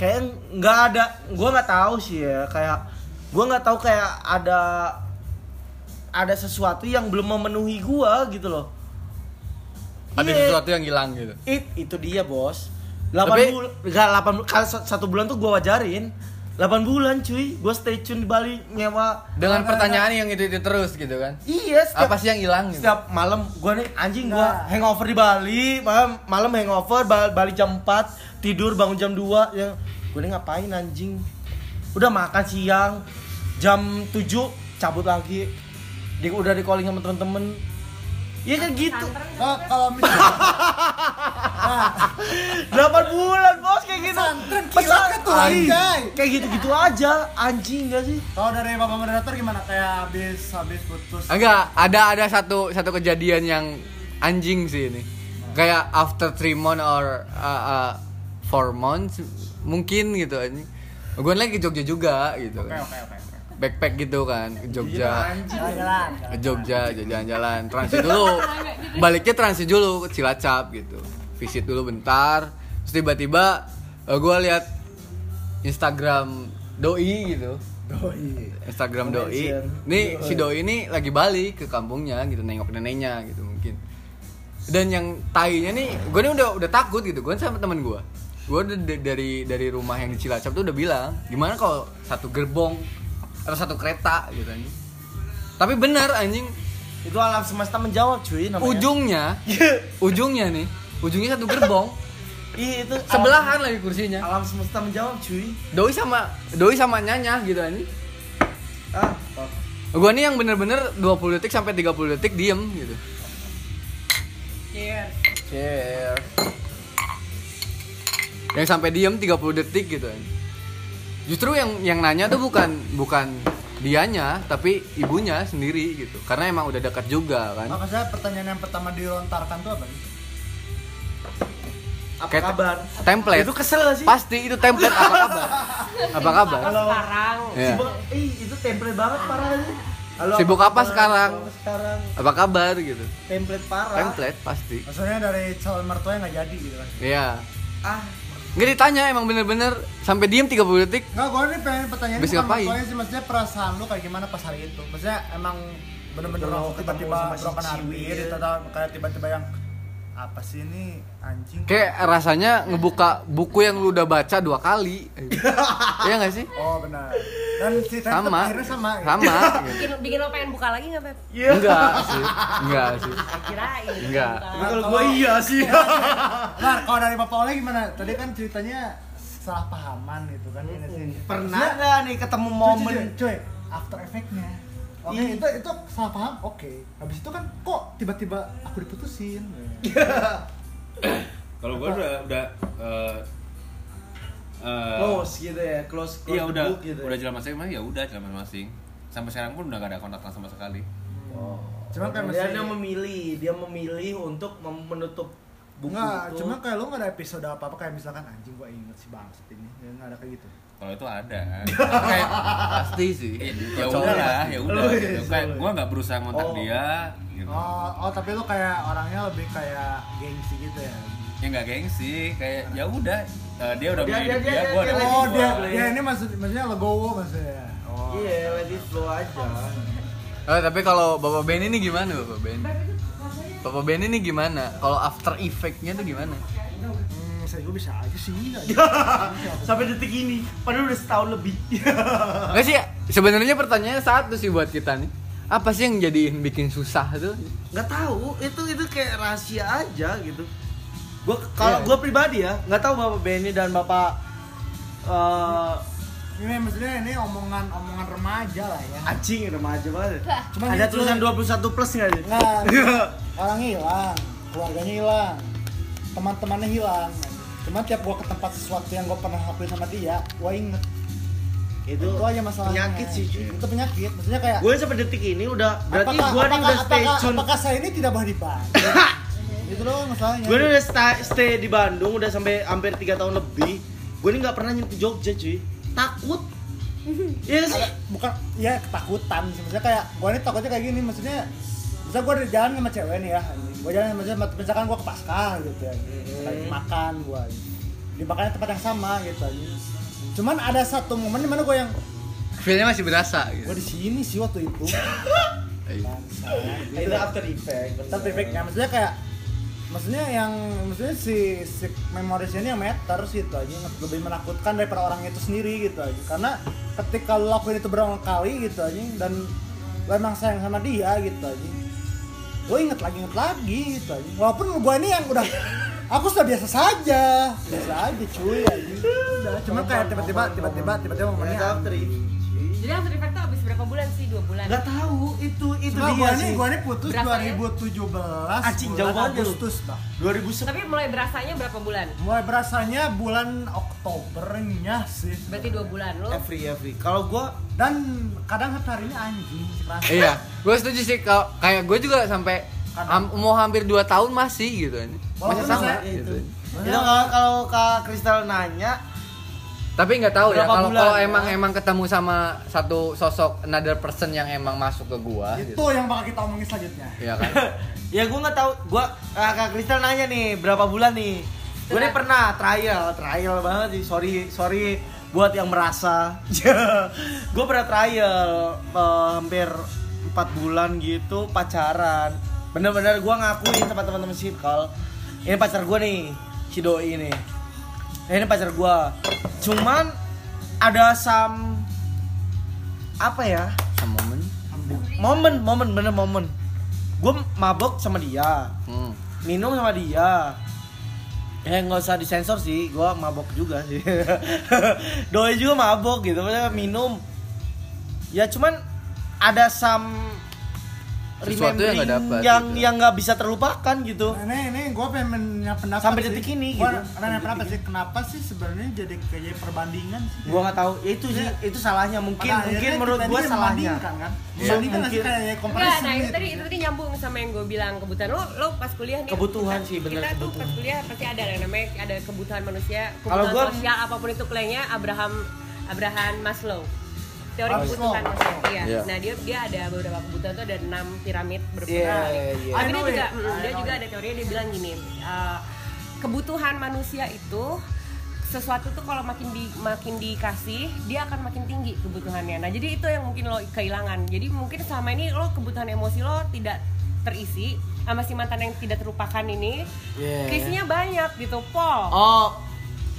kayak nggak ada gua nggak tahu sih ya kayak gua nggak tahu kayak ada ada sesuatu yang belum memenuhi gua gitu loh Ada Iya. sesuatu yang hilang gitu. It, itu dia bos 8 Tapi- bulan enggak 8 bulan kalau satu bulan tuh gua wajarin 8 bulan cuy. Gua stay tune di Bali nyewa. Dengan pertanyaan yang itu itu terus gitu kan. iya setiap Apa sih yang hilang gitu? setiap malam gua nih anjing Nah. gua hangover di Bali. Malam malam hangover ba- balik jam 4 tidur bangun jam 2 ya. Gua nih ngapain anjing? Udah makan siang jam 7 cabut lagi. Di, udah di calling sama temen-temen Iya kan gitu Oh, kalau nah, 8 bulan bos kayak gitu Pesantren kilat Pesantren, tuh, anjay. Kayak gitu-gitu aja Anjing gak sih? kalau dari bapak moderator gimana kayak habis habis putus Enggak, ada ada satu satu kejadian yang anjing sih ini. Kayak after three months or uh, uh, four months mungkin gitu anjing. Gue lagi ke Jogja juga gitu oke kan. oke oke Backpack gitu kan ke Jogja. jalan-jalan Ke Jogja jalan-jalan transit dulu. Baliknya transit dulu ke Cilacap gitu. Visit dulu bentar. Terus tiba-tiba gue lihat Instagram doi gitu. Instagram doi. Nih si doi ini lagi balik ke kampungnya gitu nengok neneknya gitu mungkin. Dan yang tainya nih, gue nih udah udah takut gitu. Gue sama temen gue. Gue dari dari rumah yang di Cilacap tuh udah bilang, gimana kalau satu gerbong atau satu kereta gitu anjing. Tapi bener anjing, Itu alam semesta menjawab cuy namanya ujungnya, ujungnya nih, ujungnya satu gerbong, Iya itu alam- sebelahan lagi kursinya. Alam semesta menjawab cuy Doi sama doi sama nyanya gitu anjing. Ah, Gua nih yang bener-bener 20 detik sampai 30 detik diem gitu. Cheers. Cheers. Yang sampai diem 30 detik gitu. Justru yang yang nanya tuh bukan bukan dianya tapi ibunya sendiri gitu karena emang udah dekat juga kan Maka saya pertanyaan yang pertama dilontarkan tuh apa? nih? Apa Kayak- kabar? template Itu kesel gak sih? pasti itu template apa kabar apa kabar Kalau sekarang Ya. Sibuk, ih itu template banget parah sih. Halo, Sibuk apa kabar? sekarang? Apa sekarang apa kabar gitu template parah. template pasti Maksudnya dari calon mertua nggak jadi gitu kan? Iya Ah, nggak ditanya emang bener-bener sampai diem 30 detik Nggak, gue nih pengen pertanyaan bukan ngapain? mertuanya sih, maksudnya perasaan lu kayak gimana pas hari itu? Maksudnya emang bener-bener tiba-tiba broken gitu, atau kayak tiba-tiba yang apa sih ini anjing? kayak rasanya ngebuka buku yang lu udah baca dua kali iya nggak sih Oh benar. Dan tetap sama akhirnya sama. gitu. sama gitu. bikin bikin lo pengen buka lagi nggak Pep? enggak sih enggak sih Kirain. Enggak. lagi. kalau gue iya sih. Nah, kalau dari Bapak Oleh gimana? Tadi kan ceritanya salah pahaman gitu kan ini sih. Pernah nggak nih ketemu momen Cuy, cuy, cuy, after effect-nya. Oke, Ih. itu itu salah paham. Oke. Habis itu kan kok tiba-tiba aku diputusin. Kalau gue udah udah eh, eh, close gitu ya, close, close Iya udah book gitu. udah jalan masing-masing ya udah jalan masing-masing. Sampai sekarang pun udah gak ada kontak sama sekali. Oh. Cuma kayak dia, masih- dia memilih, dia memilih untuk menutup buku Enggak, itu. cuma kayak lu nggak ada episode apa-apa kayak misalkan anjing gua inget si bangsat ini. Ya nggak ada kayak gitu. Kalau itu ada. kayak pasti sih ya udah, ya udah. Oh, iya, gitu. Kayak sorry. gue nggak berusaha ngontak Oh. dia, gitu. Oh, oh tapi lu kayak orangnya lebih kayak gengsi gitu ya. Ya nggak gengsi, kayak ya udah. eh, dia udah Dia- dia- dia- dia, gue udah dia- milih Oh, dia dia ini maksud maksudnya legowo maksudnya. Oh. Iya, let it flow aja. Oh, tapi kalau Bapak Ben ini gimana Bapak Ben? Bapak Ben ini gimana? Kalau after effect-nya tuh gimana? Hmm, saya gue bisa aja sih. nggak Sampai detik ini, padahal udah setahun lebih. Nggak sih, sebenarnya pertanyaannya satu sih buat kita nih. Apa sih yang jadiin bikin susah tuh? nggak tahu, itu itu kayak rahasia aja gitu. Gua kalau Iya. gua pribadi ya, nggak tahu Bapak Benny dan Bapak eh Ini maksudnya ini omongan omongan remaja lah ya. anjing remaja banget. Cuman Ada gitu, tulisan cuy. 21 plus nggak sih? Nggak, orang hilang, keluarganya hilang, teman-temannya hilang. Cuma tiap gua ke tempat sesuatu yang gua pernah lakuin sama dia, gua inget. Itu, Itu aja masalahnya. Penyakit sih. cuy. Itu penyakit. Maksudnya kayak Gue sampai detik ini udah berarti apakah, gua nih apakah, udah stay apakah, tune. apakah saya ini tidak boleh dibantu? itu doang masalahnya. Gue udah stay, stay di Bandung udah sampai hampir 3 tahun lebih. Gue ini nggak pernah nyentuh Jogja cuy. Takut. Iya sih. Bukan ya ketakutan sih maksudnya kayak gua ini takutnya kayak gini maksudnya misalnya gua di jalan sama cewek nih ya gua jalan maksudnya misalkan gua ke Pascal gitu ya lagi makan gua di makannya tempat yang sama gitu aja cuman ada satu momen di mana gua yang Feel-nya masih berasa gitu. gua di sini sih waktu itu gitu. Itu after effect. tapi efeknya maksudnya kayak maksudnya yang maksudnya si, si memorisnya ini yang meter sih itu aja. Yang lebih menakutkan daripada orang itu sendiri gitu aja. Karena ketika lo lakuin itu berulang kali gitu aja dan lo emang sayang sama dia gitu aja gue inget lagi inget lagi gitu aja. Walaupun gue ini yang udah aku sudah biasa saja. Biasa aja cuy aja. Udah cuma kayak tiba-tiba tiba-tiba tiba-tiba momennya. Jadi after effect tuh habis berapa bulan sih? Dua bulan. Nggak tahu itu itu Cuma dia gue sih. nih gue nih putus Berapa ya? 2017 Anjing, bulan jauh banget. Agustus bang 2010 Tapi mulai berasanya berapa bulan? Mulai berasanya bulan Oktobernya sih. Berarti dua bulan lo. every every. Kalau gua Dan kadang hari ini anjing sih. Iya, gue setuju sih kalau kayak gue juga sampai ham- mau hampir 2 tahun masih gitu ini. Masih sama gitu. itu kalau kalau Kak Kristal nanya Tapi nggak tahu ya kalau kalau ya? emang emang ketemu sama satu sosok another person yang emang masuk ke gua Itu gitu. yang bakal kita omongin selanjutnya. Iya kan? ya gua nggak tahu gua ah, Kak Kristal nanya nih berapa bulan nih gue nih pernah trial trial banget sih sorry sorry buat yang merasa gue pernah trial eh, hampir empat bulan gitu pacaran bener-bener gue ngakuin sama teman-teman circle ini pacar gue nih si doi ini Nah, ini pacar gue cuman ada sam apa ya? Sama momen. momen momen bener momen. Gue mabok sama dia. Hmm. minum sama dia. Eh nggak usah disensor sih gue mabok juga sih. Doi juga mabok gitu minum. Ya cuman ada sam Sesuatu yang nggak dapat, yang gitu. yang nggak bisa terlupakan gitu. Nah, ini ini gue pengen pendapat Sampai sih. detik ini, Gua gitu. nanya pendapat sih? Kenapa sih sebenarnya jadi kayak perbandingan sih? Gua nggak tahu. Ya itu sih Iya. itu salahnya. Mungkin Pada mungkin menurut ini salahnya. membandingkan, kan? Membandingkan nggak sih? mungkin. kayak comparison nah itu gitu. tadi itu tadi nyambung sama yang gue bilang. Kebutuhan lo lo pas kuliah nih. Kebutuhan kita- sih, bener, kita tuh pas kuliah pasti ada yang namanya ada kebutuhan manusia. Kalau kebutuhan gua- sosial apa pun itu klaimnya Abraham Abraham Maslow teori Maslow. kebutuhan manusia iya Iya. nah dia dia ada beberapa kebutuhan tuh ada enam piramid Iya, berbeda iya. tapi I dia know juga it. mm, I dia juga ada teorinya dia bilang gini eh, kebutuhan manusia itu sesuatu tuh kalau makin di makin dikasih dia akan makin tinggi kebutuhannya nah jadi itu yang mungkin lo kehilangan jadi mungkin selama ini lo kebutuhan emosi lo tidak terisi sama si mantan yang tidak terlupakan ini Iya. keisinya banyak gitu pol oh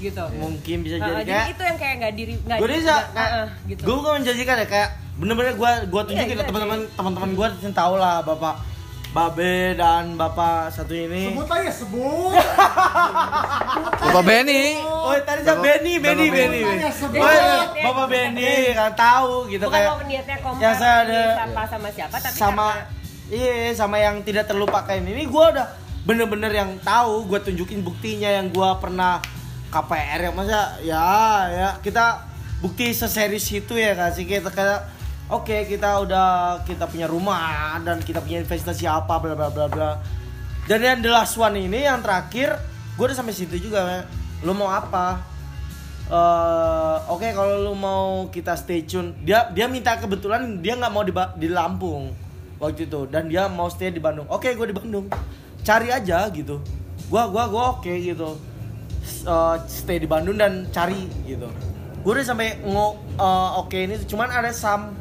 gitu. Mungkin bisa Uh, jadi jadi kayak itu yang kayak nggak diri nggak gue diri- bisa nggak- uh, uh, gitu. gue bukan menjanjikan ya kayak bener-bener gue gue tunjukin Iya, ke iya, teman-teman teman-teman gue yang tahu lah bapak Babe dan bapak satu ini. Sebut aja sebut. Bapak Benny. Oh tadi saya Benny, Benny, Benny. Oh, iya, Bapak Benny kan tahu gitu bukan kayak lo niatnya kompar yang saya ada- sama siapa tapi sama karena- iya sama yang tidak terlupakan ini gue udah bener-bener yang tahu gue tunjukin buktinya yang gue pernah KPR ya masa ya ya kita bukti seseris itu ya kasih kita kayak oke kita udah kita punya rumah dan kita punya investasi apa bla bla bla bla. Dan yang the last one ini yang terakhir gue udah sampai situ juga lu mau apa? Eh, oke kalau lu mau kita stay tune dia dia minta kebetulan dia nggak mau di, di Lampung waktu itu. Dan dia mau stay di Bandung. Oke gue di Bandung. Cari aja gitu. Gua gua gua oke gitu Eh, stay di Bandung dan cari gitu gue udah sampai ngo eh, oke ini cuman ada some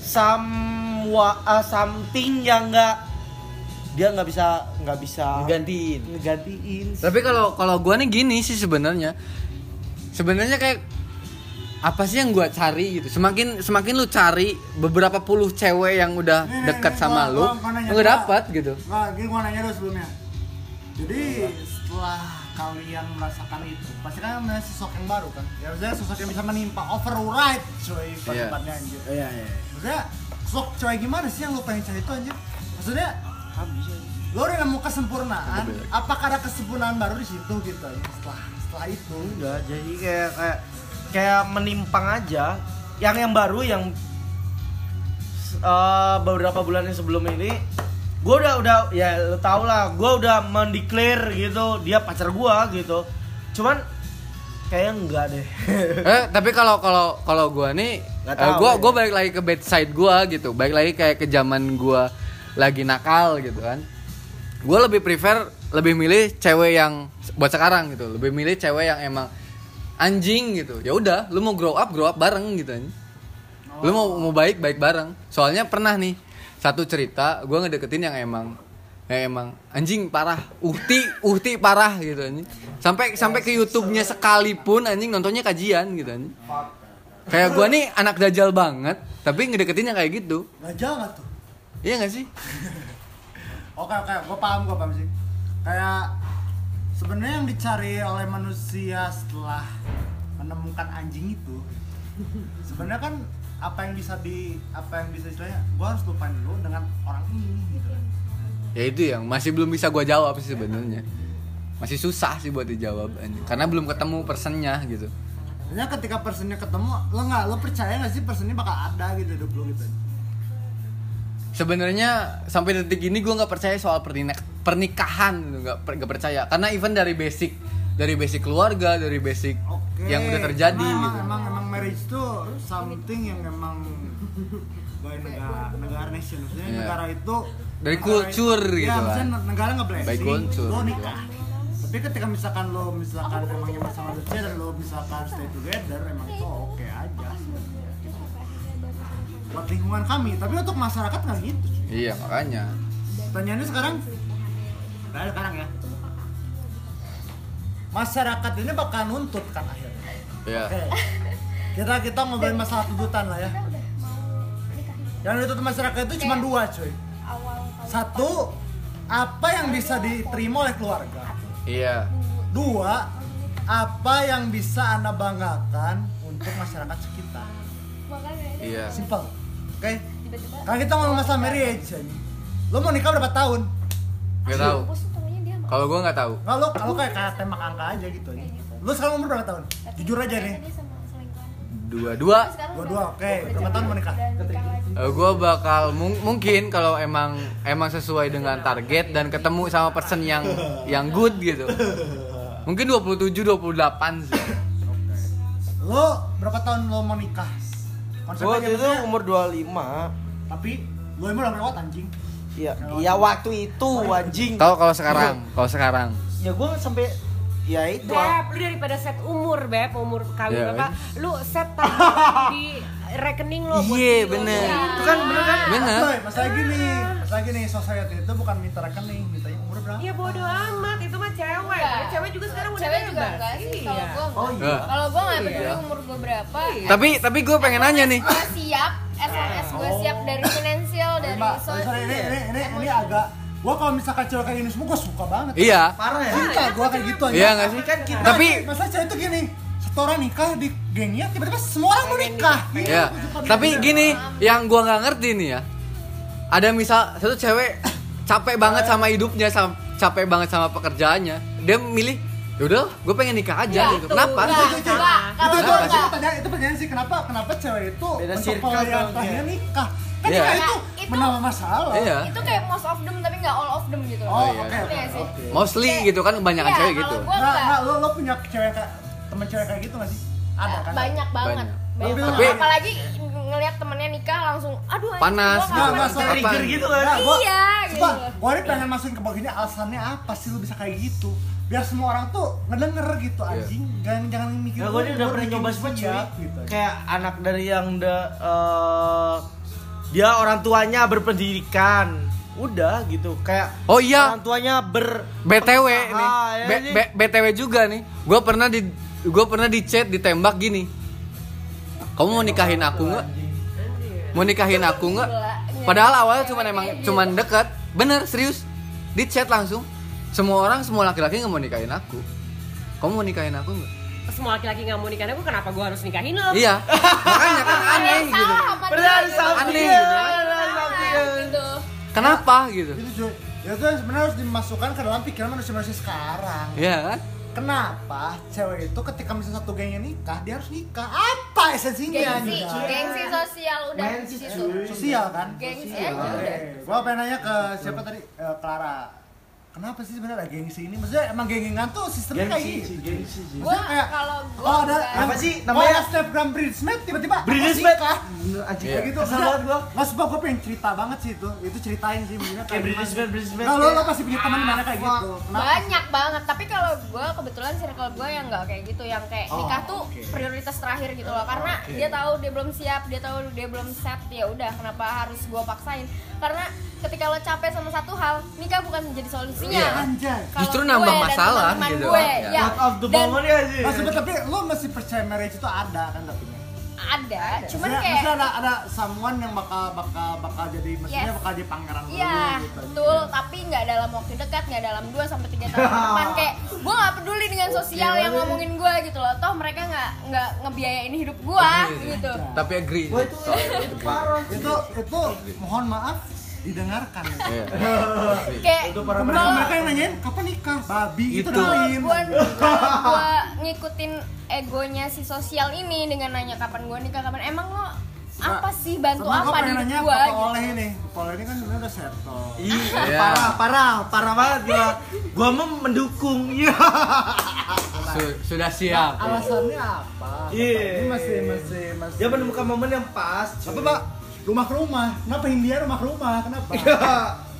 some wa- eh, something yang nggak dia nggak bisa nggak bisa Gantiin. ngegantiin Tapi kalau kalau gua nih gini sih sebenarnya. Sebenarnya kayak apa sih yang gua cari gitu. Semakin semakin lu cari beberapa puluh cewek yang udah Nih, dekat nih, sama gua- lu, nggak dapat gitu. Gini gua nanya dulu sebelumnya. Jadi setelah kalian merasakan itu, pasti kan melihat sosok yang baru kan? Ya maksudnya sosok yang bisa menimpa override cuy Iya. tempatnya anjir. iya iya Maksudnya sosok cewek gimana sih yang lu pengen cari itu anjir? Maksudnya lo udah nemu kesempurnaan, apakah ada kesempurnaan baru di situ gitu anjir setelah setelah itu? enggak jadi kayak kayak kayak menimpang aja yang yang baru yang eh, beberapa bulan yang sebelum ini gue udah udah ya lo tau lah gue udah mendeklar gitu dia pacar gue gitu cuman kayaknya enggak deh Eh, tapi kalau kalau kalau gua nih Nggak eh, gua ya. gua balik lagi ke bedside gua gitu. Balik lagi kayak ke zaman gua lagi nakal gitu kan. Gua lebih prefer lebih milih cewek yang buat sekarang gitu. Lebih milih cewek yang emang anjing gitu. Ya udah, lu mau grow up, grow up bareng gitu kan. Lu mau mau baik, baik bareng. Soalnya pernah nih satu cerita gua ngedeketin yang emang yang emang anjing parah, uhti, uhti parah gitu anjing. Sampai sampai ke YouTube-nya sekalipun anjing nontonnya kajian gitu anjing. Kayak gua nih anak dajal banget, tapi ngedeketin yang kayak gitu. Gajah nggak tuh? Iya gak sih? Oke oke, gue paham gue paham sih. Kayak sebenarnya yang dicari oleh manusia setelah menemukan anjing itu, sebenarnya kan apa yang bisa di apa yang bisa istilahnya, gue harus lupain dulu dengan orang ini gitu. Ya itu yang masih belum bisa gua jawab sih sebenarnya. Masih susah sih buat dijawab. Karena belum ketemu personnya gitu. Sebenarnya ketika personnya ketemu, lo nggak lo percaya nggak sih personnya bakal ada gitu hidup lo gitu. Sebenarnya sampai detik ini gua nggak percaya soal pernik- pernikahan nggak nggak percaya. Karena even dari basic dari basic keluarga, dari basic Oke. yang udah terjadi emang, gitu. Emang emang marriage tuh something yang emang by negara negara nation maksudnya Iya. negara itu Dari negara itu- gitu ya, lah. maksudnya negara nggak By blessing culture, lo gitu. nikah tapi ketika misalkan lo misalkan emang yang sama manusia dan lo misalkan stay together emang itu oke aja buat lingkungan kami tapi untuk masyarakat nggak gitu cuy. Iya, makanya. Pertanyaannya sekarang Nah, sekarang ya Masyarakat ini bakal nuntut kan akhirnya Iya. Oke Kita kita ngobrolin masalah tuntutan lah ya Yang dituntut masyarakat itu cuma dua cuy Satu Apa yang bisa diterima oleh keluarga Iya. Dua Apa yang bisa anda banggakan untuk masyarakat sekitar Iya. Simple Oke tiba-tiba Karena kita ngomong masalah marriage ini. Lo mau nikah berapa tahun? Gak tahu. Kalau gue nggak tahu. Lo kalau kayak kayak tembak angka aja gitu aja. Lo sekarang umur berapa tahun? Jujur aja nih. Terus sekarang Dua-dua, udah- oke. Berapa tahun mau nikah? udah nikah lagi. gue bakal mung- mungkin kalau emang emang sesuai dengan target dan ketemu sama person yang yang good gitu. Mungkin 27 28 sih. Lo berapa tahun lo mau nikah? Waktu itu umur 25 tapi lo emang udah lewat anjing. Iya, ya waktu itu anjing. Tahu kalau sekarang, kalau sekarang. Ya gua sampai ya itu. Beb, lu daripada set umur, Beb, umur kawin Iya, berapa, lu set tanggal di rekening lo buat Iya, lo. bener. Iya. Itu kan bener kan? Bener. Masalah gini, masalah gini, society itu bukan minta rekening, mintanya umur berapa? Iya bodo amat, itu mah cewek. Enggak. Cewek juga sekarang udah cewek juga enggak sih Iya. kalau gua Oh enggak. iya. kalau gua nggak peduli Iya. umur gua berapa Tapi tapi gue pengen nanya nih. gua siap SMS gua siap dari finansial dari sosial ini, ini, ini agak Gua kalau misalkan cewek kayak gini semua gua suka banget Iya. Parah ya? Cinta gua kayak gitu aja Iya nggak sih? Kan kita- Tapi Masalah cewek itu gini Satu orang nikah di gengnya Tiba-tiba semua orang mau nikah ya. suka Tapi gini, yang gua nggak ngerti nih ya. Ada misal satu cewek capek banget sama hidupnya, sam- capek banget sama pekerjaannya. Dia milih, yaudah, gue pengen nikah aja gitu. tuh, Kenapa? enggak. Itu, itu, itu, itu, itu, Kenapa itu, itu pertanyaan sih kenapa kenapa cewek itu Beda circle iya. nikah kan Iya. nikah itu Itu- menambah masalah Iya. itu kayak most of them tapi nggak all of them gitu oh iya. oke oke Iya sih. oke Mostly gitu kan kebanyakan Iya, cewek kalau gitu. Nggak, enggak. nggak, lo, lo punya cewek kayak temen cewek kayak gitu nggak sih? Ada kan? banyak banget Banyak. banyak Tapi- apalagi ngelihat temennya nikah langsung aduh Panas, gua nikah." Trigger gitu kan? Nggak, gua, Iya, gitu. gua ini pengen masukin ke begini alasannya apa sih lu bisa kayak gitu? Biar semua orang tuh ngedenger gitu Iya. anjing. Jangan jangan mikir. Ya, gue udah pernah nyoba semua gitu. Kayak anak dari yang udah eh, Dia orang tuanya berpendidikan Udah gitu Kayak Oh iya. Orang tuanya ber BTW pengusaha, nih. ya B- sih? B- BTW juga nih. Gue pernah di gue pernah di chat ditembak gini. Kamu mau nikahin aku nggak? Mau nikahin aku nggak? Padahal awalnya cuman emang cuman dekat. Bener serius. Di chat langsung. Semua orang semua laki-laki nggak mau nikahin aku. Kamu mau nikahin aku nggak? Semua laki-laki nggak mau nikahin aku, kenapa gua harus nikahin lo? Iya. Makanya kan aneh gitu. Benar. Aneh Iya, gitu. gitu Kenapa gitu? Itu cuy. Ya itu sebenarnya harus dimasukkan ke dalam pikiran manusia-manusia sekarang. Iya kan? Kenapa cewek itu ketika misalnya satu gengnya nikah, dia harus nikah? Apa esensinya? gengsi gengsi sosial udah di Gengsi. Sosial kan? Gengsi Sosial. aja udah. Oke. Gua pengen nanya ke siapa tadi? Eh, Clara. Kenapa sih sebenarnya gengsi ini? Maksudnya emang gengingan tuh sistemnya kayak Gengsi gitu. sih, gengsi sih gua kayak, kalau gua oh ada enggak. Apa sih namanya namanya? Snapgram Bridesmaid tiba-tiba Kak? Bener, anjing Iya. Kayak gitu. Kesel banget gua Nggak sumpah gue pengen cerita banget sih itu. Itu ceritain sih maksudnya Kayak Britney Spears Nah, lo, pasti punya teman mana kayak gitu. Kenapa? banyak banget tapi kalau gue kebetulan circle gue yang nggak kayak gitu yang kayak Oh, nikah tuh oke. prioritas terakhir gitu loh karena dia tahu dia belum siap dia tahu dia belum set ya udah kenapa harus gue paksain karena ketika lo capek sama satu hal nikah bukan menjadi solusinya Iya. Anjay. Kalau Justru nambah masalah teman-teman gitu. gue, Ya. ya. Out of the Dan moment ya sih sebenernya tapi lo masih percaya marriage itu ada kan tapi ada cuman Maksudnya- kayak maksudnya ada ada someone yang bakal bakal bakal jadi maksudnya Yes. bakal jadi pangeran lo Iya, gitu. betul. Tapi nggak dalam waktu dekat, nggak dalam 2 sampai tiga tahun ke depan. Kayak gue nggak peduli dengan sosial yang ngomongin gue gitu loh. Toh mereka nggak nggak ngebiayain hidup gue gitu. Tapi agree. Wah itu, itu parah Itu itu mohon maaf didengarkan. Iya. Kayak Itu para Mereka mereka yang nanyain kapan nikah? Babi itu Itu. lain. kalau gue ngikutin egonya si sosial ini dengan nanya kapan gue nikah kapan emang lo apa sih bantu Sama gua apa di nanya gue Papa gitu. Oleh ini. Papa Oleh ini kan sebenarnya udah settle. Iya, Iya. parah, parah, parah banget gua. Gua mau mendukung. Iya. Su- sudah siap. Alasannya apa? Iya. Ini masih masih masih. Dia menemukan momen yang pas. Apa pak? Rumah ke rumah. Kenapa India rumah ke rumah? Kenapa? Iya.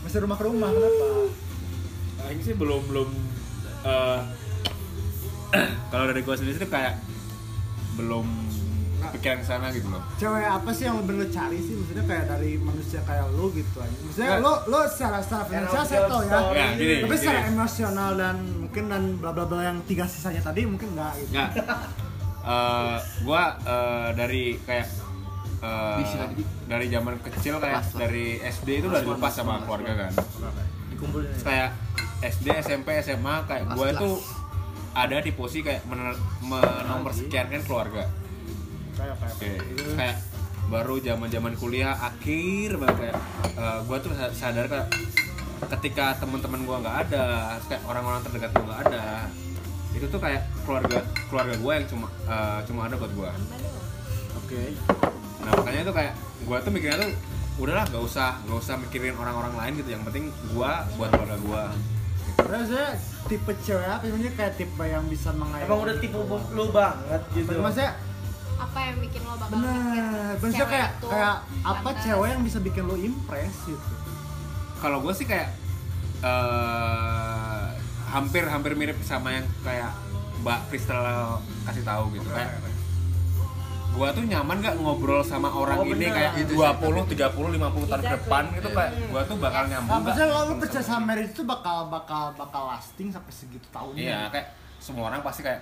Masih rumah ke rumah. Kenapa? Nah, ini sih belum belum eh, kalau dari gue sendiri tuh kayak belum pikiran ke sana gitu loh. Cewek apa sih yang bener cari sih? Maksudnya kayak dari manusia kayak lo gitu aja. Maksudnya Nggak. lo lo secara secara finansial Emotional settle ya. Ya, gini, Tapi secara gini. emosional dan mungkin dan bla bla bla yang tiga sisanya tadi mungkin enggak gitu. Nggak. Eh, gua eh, dari kayak eh, lagi. dari zaman kecil kayak dari SD itu udah dilepas sama keluarga kan. Dikumpulin. Kayak SD, SMP, SMA kayak gue itu ada di posisi kayak mener- menomor sekian kan keluarga. Kayak kayak. Oke. Terus kayak baru zaman zaman kuliah akhir banget kayak eh, gua tuh sadar kayak ketika teman-teman gua nggak ada kayak orang-orang terdekat gua nggak ada itu tuh kayak keluarga keluarga gua yang cuma eh, cuma ada buat gua Oke. Nah makanya tuh kayak gua tuh mikirnya tuh udahlah nggak usah nggak usah mikirin orang-orang lain gitu yang penting gua buat keluarga gua Terus saya tipe cewek apa sebenarnya kayak tipe yang bisa mengayomi. Emang udah tipe lu banget gitu. Maksudnya apa yang bikin lo bakal bener. mikir Maksudnya cewek kayak itu kayak apa lantas- cewek yang bisa bikin lo impress gitu. kalau gue sih kayak eh hampir hampir mirip sama yang kayak Mbak Kristal kasih tahu gitu kayak gue tuh nyaman gak ngobrol sama orang Oh, ini bener. kayak Itu sih, 20, 30, 50 tahun ke depan itu kayak gue tuh bakal Nah, nyambung gak maksudnya kalau lo percaya sama marriage itu bakal bakal bakal lasting sampai segitu tahunnya. iya kayak semua orang pasti kayak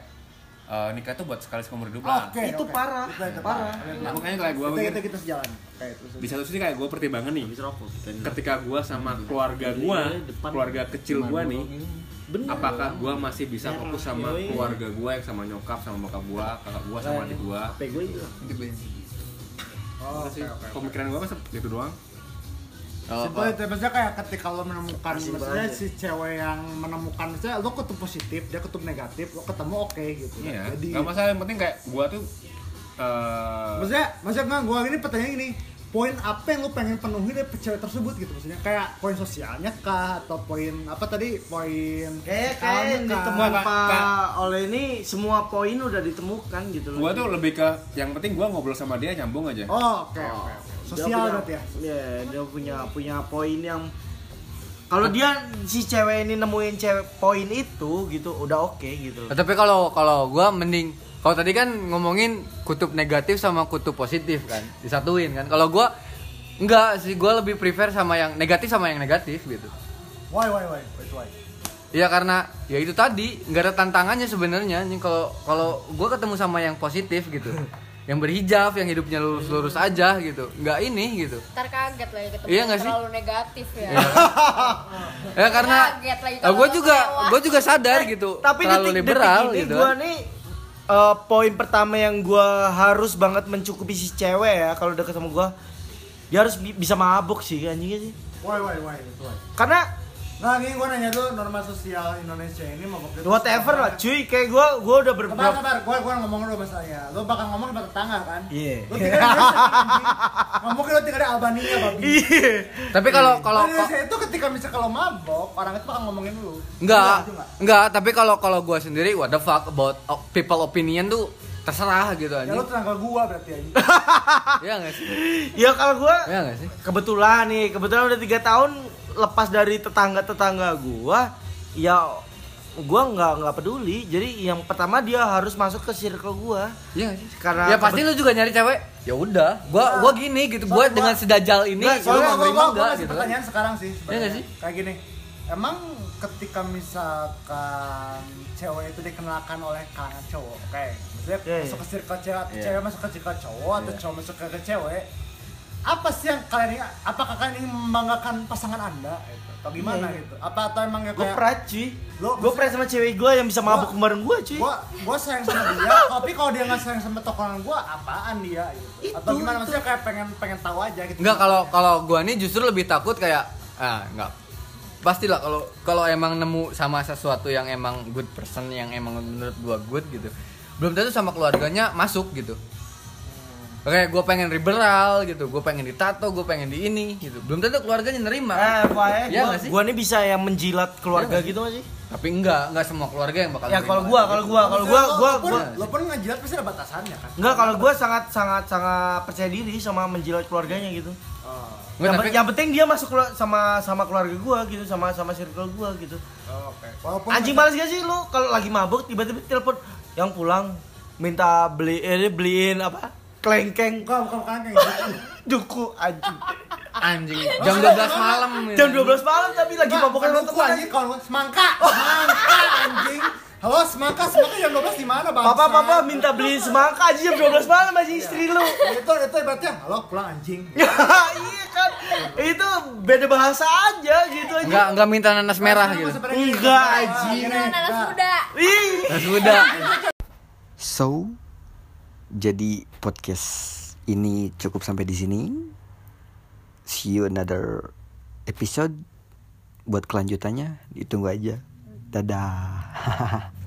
eh, nikah tuh buat sekali seumur hidup lah Oke, Itu parah, Itu- itu parah. nah, makanya kayak gue Kita kita kita sejalan. Kayak terus. di satu sisi kayak gue pertimbangan nih ketika gue sama keluarga gue depan. keluarga kecil gue nih Bener. apakah gue masih bisa Merah, fokus sama yoi. keluarga gue yang sama nyokap sama bokap gue kakak gue sama adik gue HP gue hilang. Oh, oke oke. pemikiran gue masa gitu doang Oh, Simpel oh. itu maksudnya kayak ketika lo menemukan Masih maksudnya si cewek yang menemukan maksudnya lo kutub positif dia kutub negatif lo ketemu oke gitu iya jadi nggak masalah yang penting kayak gue tuh eh maksudnya maksudnya nggak gue ini pertanyaan gini poin apa yang lo pengen penuhi dari cewek tersebut gitu maksudnya kayak poin sosialnya kah atau poin apa tadi poin Kayak kayak ditemukan Pak oleh ini semua poin udah ditemukan gitu loh. gue tuh lebih ke yang penting gue ngobrol sama dia nyambung aja oh oke oke oke. Dia sosial punya- berarti ya Iya, dia punya punya poin yang kalau dia si cewek ini nemuin cewek poin itu gitu udah oke gitu loh. Nah, tapi kalau kalau gua mending kalau tadi kan ngomongin kutub negatif sama kutub positif kan disatuin kan. Kalau gua enggak sih gua lebih prefer sama yang negatif sama yang negatif gitu. Why why why? Why why? Iya karena ya itu tadi nggak ada tantangannya sebenarnya. Nih kalau kalau gua ketemu sama yang positif gitu yang berhijab yang hidupnya lurus-lurus aja gitu nggak ini gitu. Ntar kaget lagi ketemu Iya yang nggak sih? terlalu negatif ya. Ya karena Kaget lagi eh, kalau gua lo juga gua juga sadar gitu Tapi terlalu detik, liberal detik ini gitu. gua nih eh, poin pertama yang gua harus banget mencukupi si cewek ya kalau udah ketemu gua dia harus bi- bisa mabuk sih anjingnya sih. why why why why Karena Nah, ini gue nanya dulu norma sosial Indonesia ini mau itu whatever lah cuy kayak gua gua udah ber Sabar, sabar, gue gue ngomong dulu masalahnya. Lo bakal ngomong sama tetangga kan? Iya. Lo tinggal di mungkin lo tinggal di Albania, babi. Iya. tapi kalau kalau Indonesia itu ketika misal kalau mabok, orang itu bakal ngomongin lu. Enggak, enggak, tapi kalau kalau gua sendiri what the fuck about people opinion tuh terserah gitu Ya anjing. lo tetangga gua berarti anjing. Iya enggak sih? Ya kalau gua Iya enggak sih? kebetulan nih kebetulan udah tiga tahun lepas dari tetangga tetangga gua ya gua nggak nggak peduli jadi yang pertama dia harus masuk ke circle gua Iya enggak sih? Karena ya pasti lu juga nyari cewek. Ya udah, gua gua gini gitu, gua Soalnya dengan gua- sedajal ini Nggak, soalnya mau gua, nerima gua, gua enggak ngasih gitu kan. pertanyaan sekarang sih. Iya sebenarnya. sih? Kayak gini. Emang ketika misalkan cewek itu dikenalkan oleh kalangan cowok, oke, maksudnya Iya, masuk iya. ke circle cewek, atau Iya. cewek masuk ke circle cowok, atau Iya. cowok masuk ke, ke cewek, apa sih yang kalian ini, apakah kalian ingin membanggakan pasangan anda, gitu? atau gimana Iya, iya. gitu? Apa atau emang ya kayak pride cuy Lu- gua pride sama cewek gua yang bisa mabuk bareng gua cuy gua gua sayang sama dia tapi kalau dia nggak sayang sama tokonan gua apaan dia gitu. atau Itu, gimana itu. maksudnya kayak pengen pengen tahu aja gitu Enggak kalau kalau gua nih justru lebih takut kayak ah enggak. Pastilah kalau kalau emang nemu sama sesuatu yang emang good person yang emang menurut gua good gitu. Belum tentu sama keluarganya masuk gitu. Oke, gue pengen liberal gitu, gue pengen ditato, gue pengen di ini gitu. Belum tentu keluarganya nerima. eh FYI Iya gua, nggak sih? gua nih bisa yang menjilat keluarga sih? gitu gak sih Tapi enggak, enggak semua keluarga yang bakal ya kalau gua kalau gua kalau gua gua lo pun, gua lo pun ngejilat pasti ada batasannya kan Enggak, kalau gua sangat sangat sangat percaya diri sama menjilat keluarganya gitu. oh, Nggak, yang, tapi- yang penting dia masuk sama sama keluarga gua gitu, sama sama circle gua gitu. oh, oke walaupun Anjing males gak sih lu kalau lagi mabuk tiba-tiba telepon yang pulang minta beli eh, beliin apa? Klengkeng bukan kayak gitu duku anjing. anjing jam 12 malam. Jam 12 malam tapi lagi nonton buku anjing kalau semangka semangka anjing halo semangka semangka jam 12 di mana bang Papa papa minta beli semangka aja jam 12 malam aja istri lu. itu itu ibaratnya halo pulang anjing iya kan. Itu beda bahasa aja gitu aja. Enggak, enggak minta nanas merah gitu. Enggak, anjing. Nanas muda Ih. Nah, sudah. So, jadi podcast ini cukup sampai di sini. See you another episode. Buat kelanjutannya ditunggu aja. Dadah.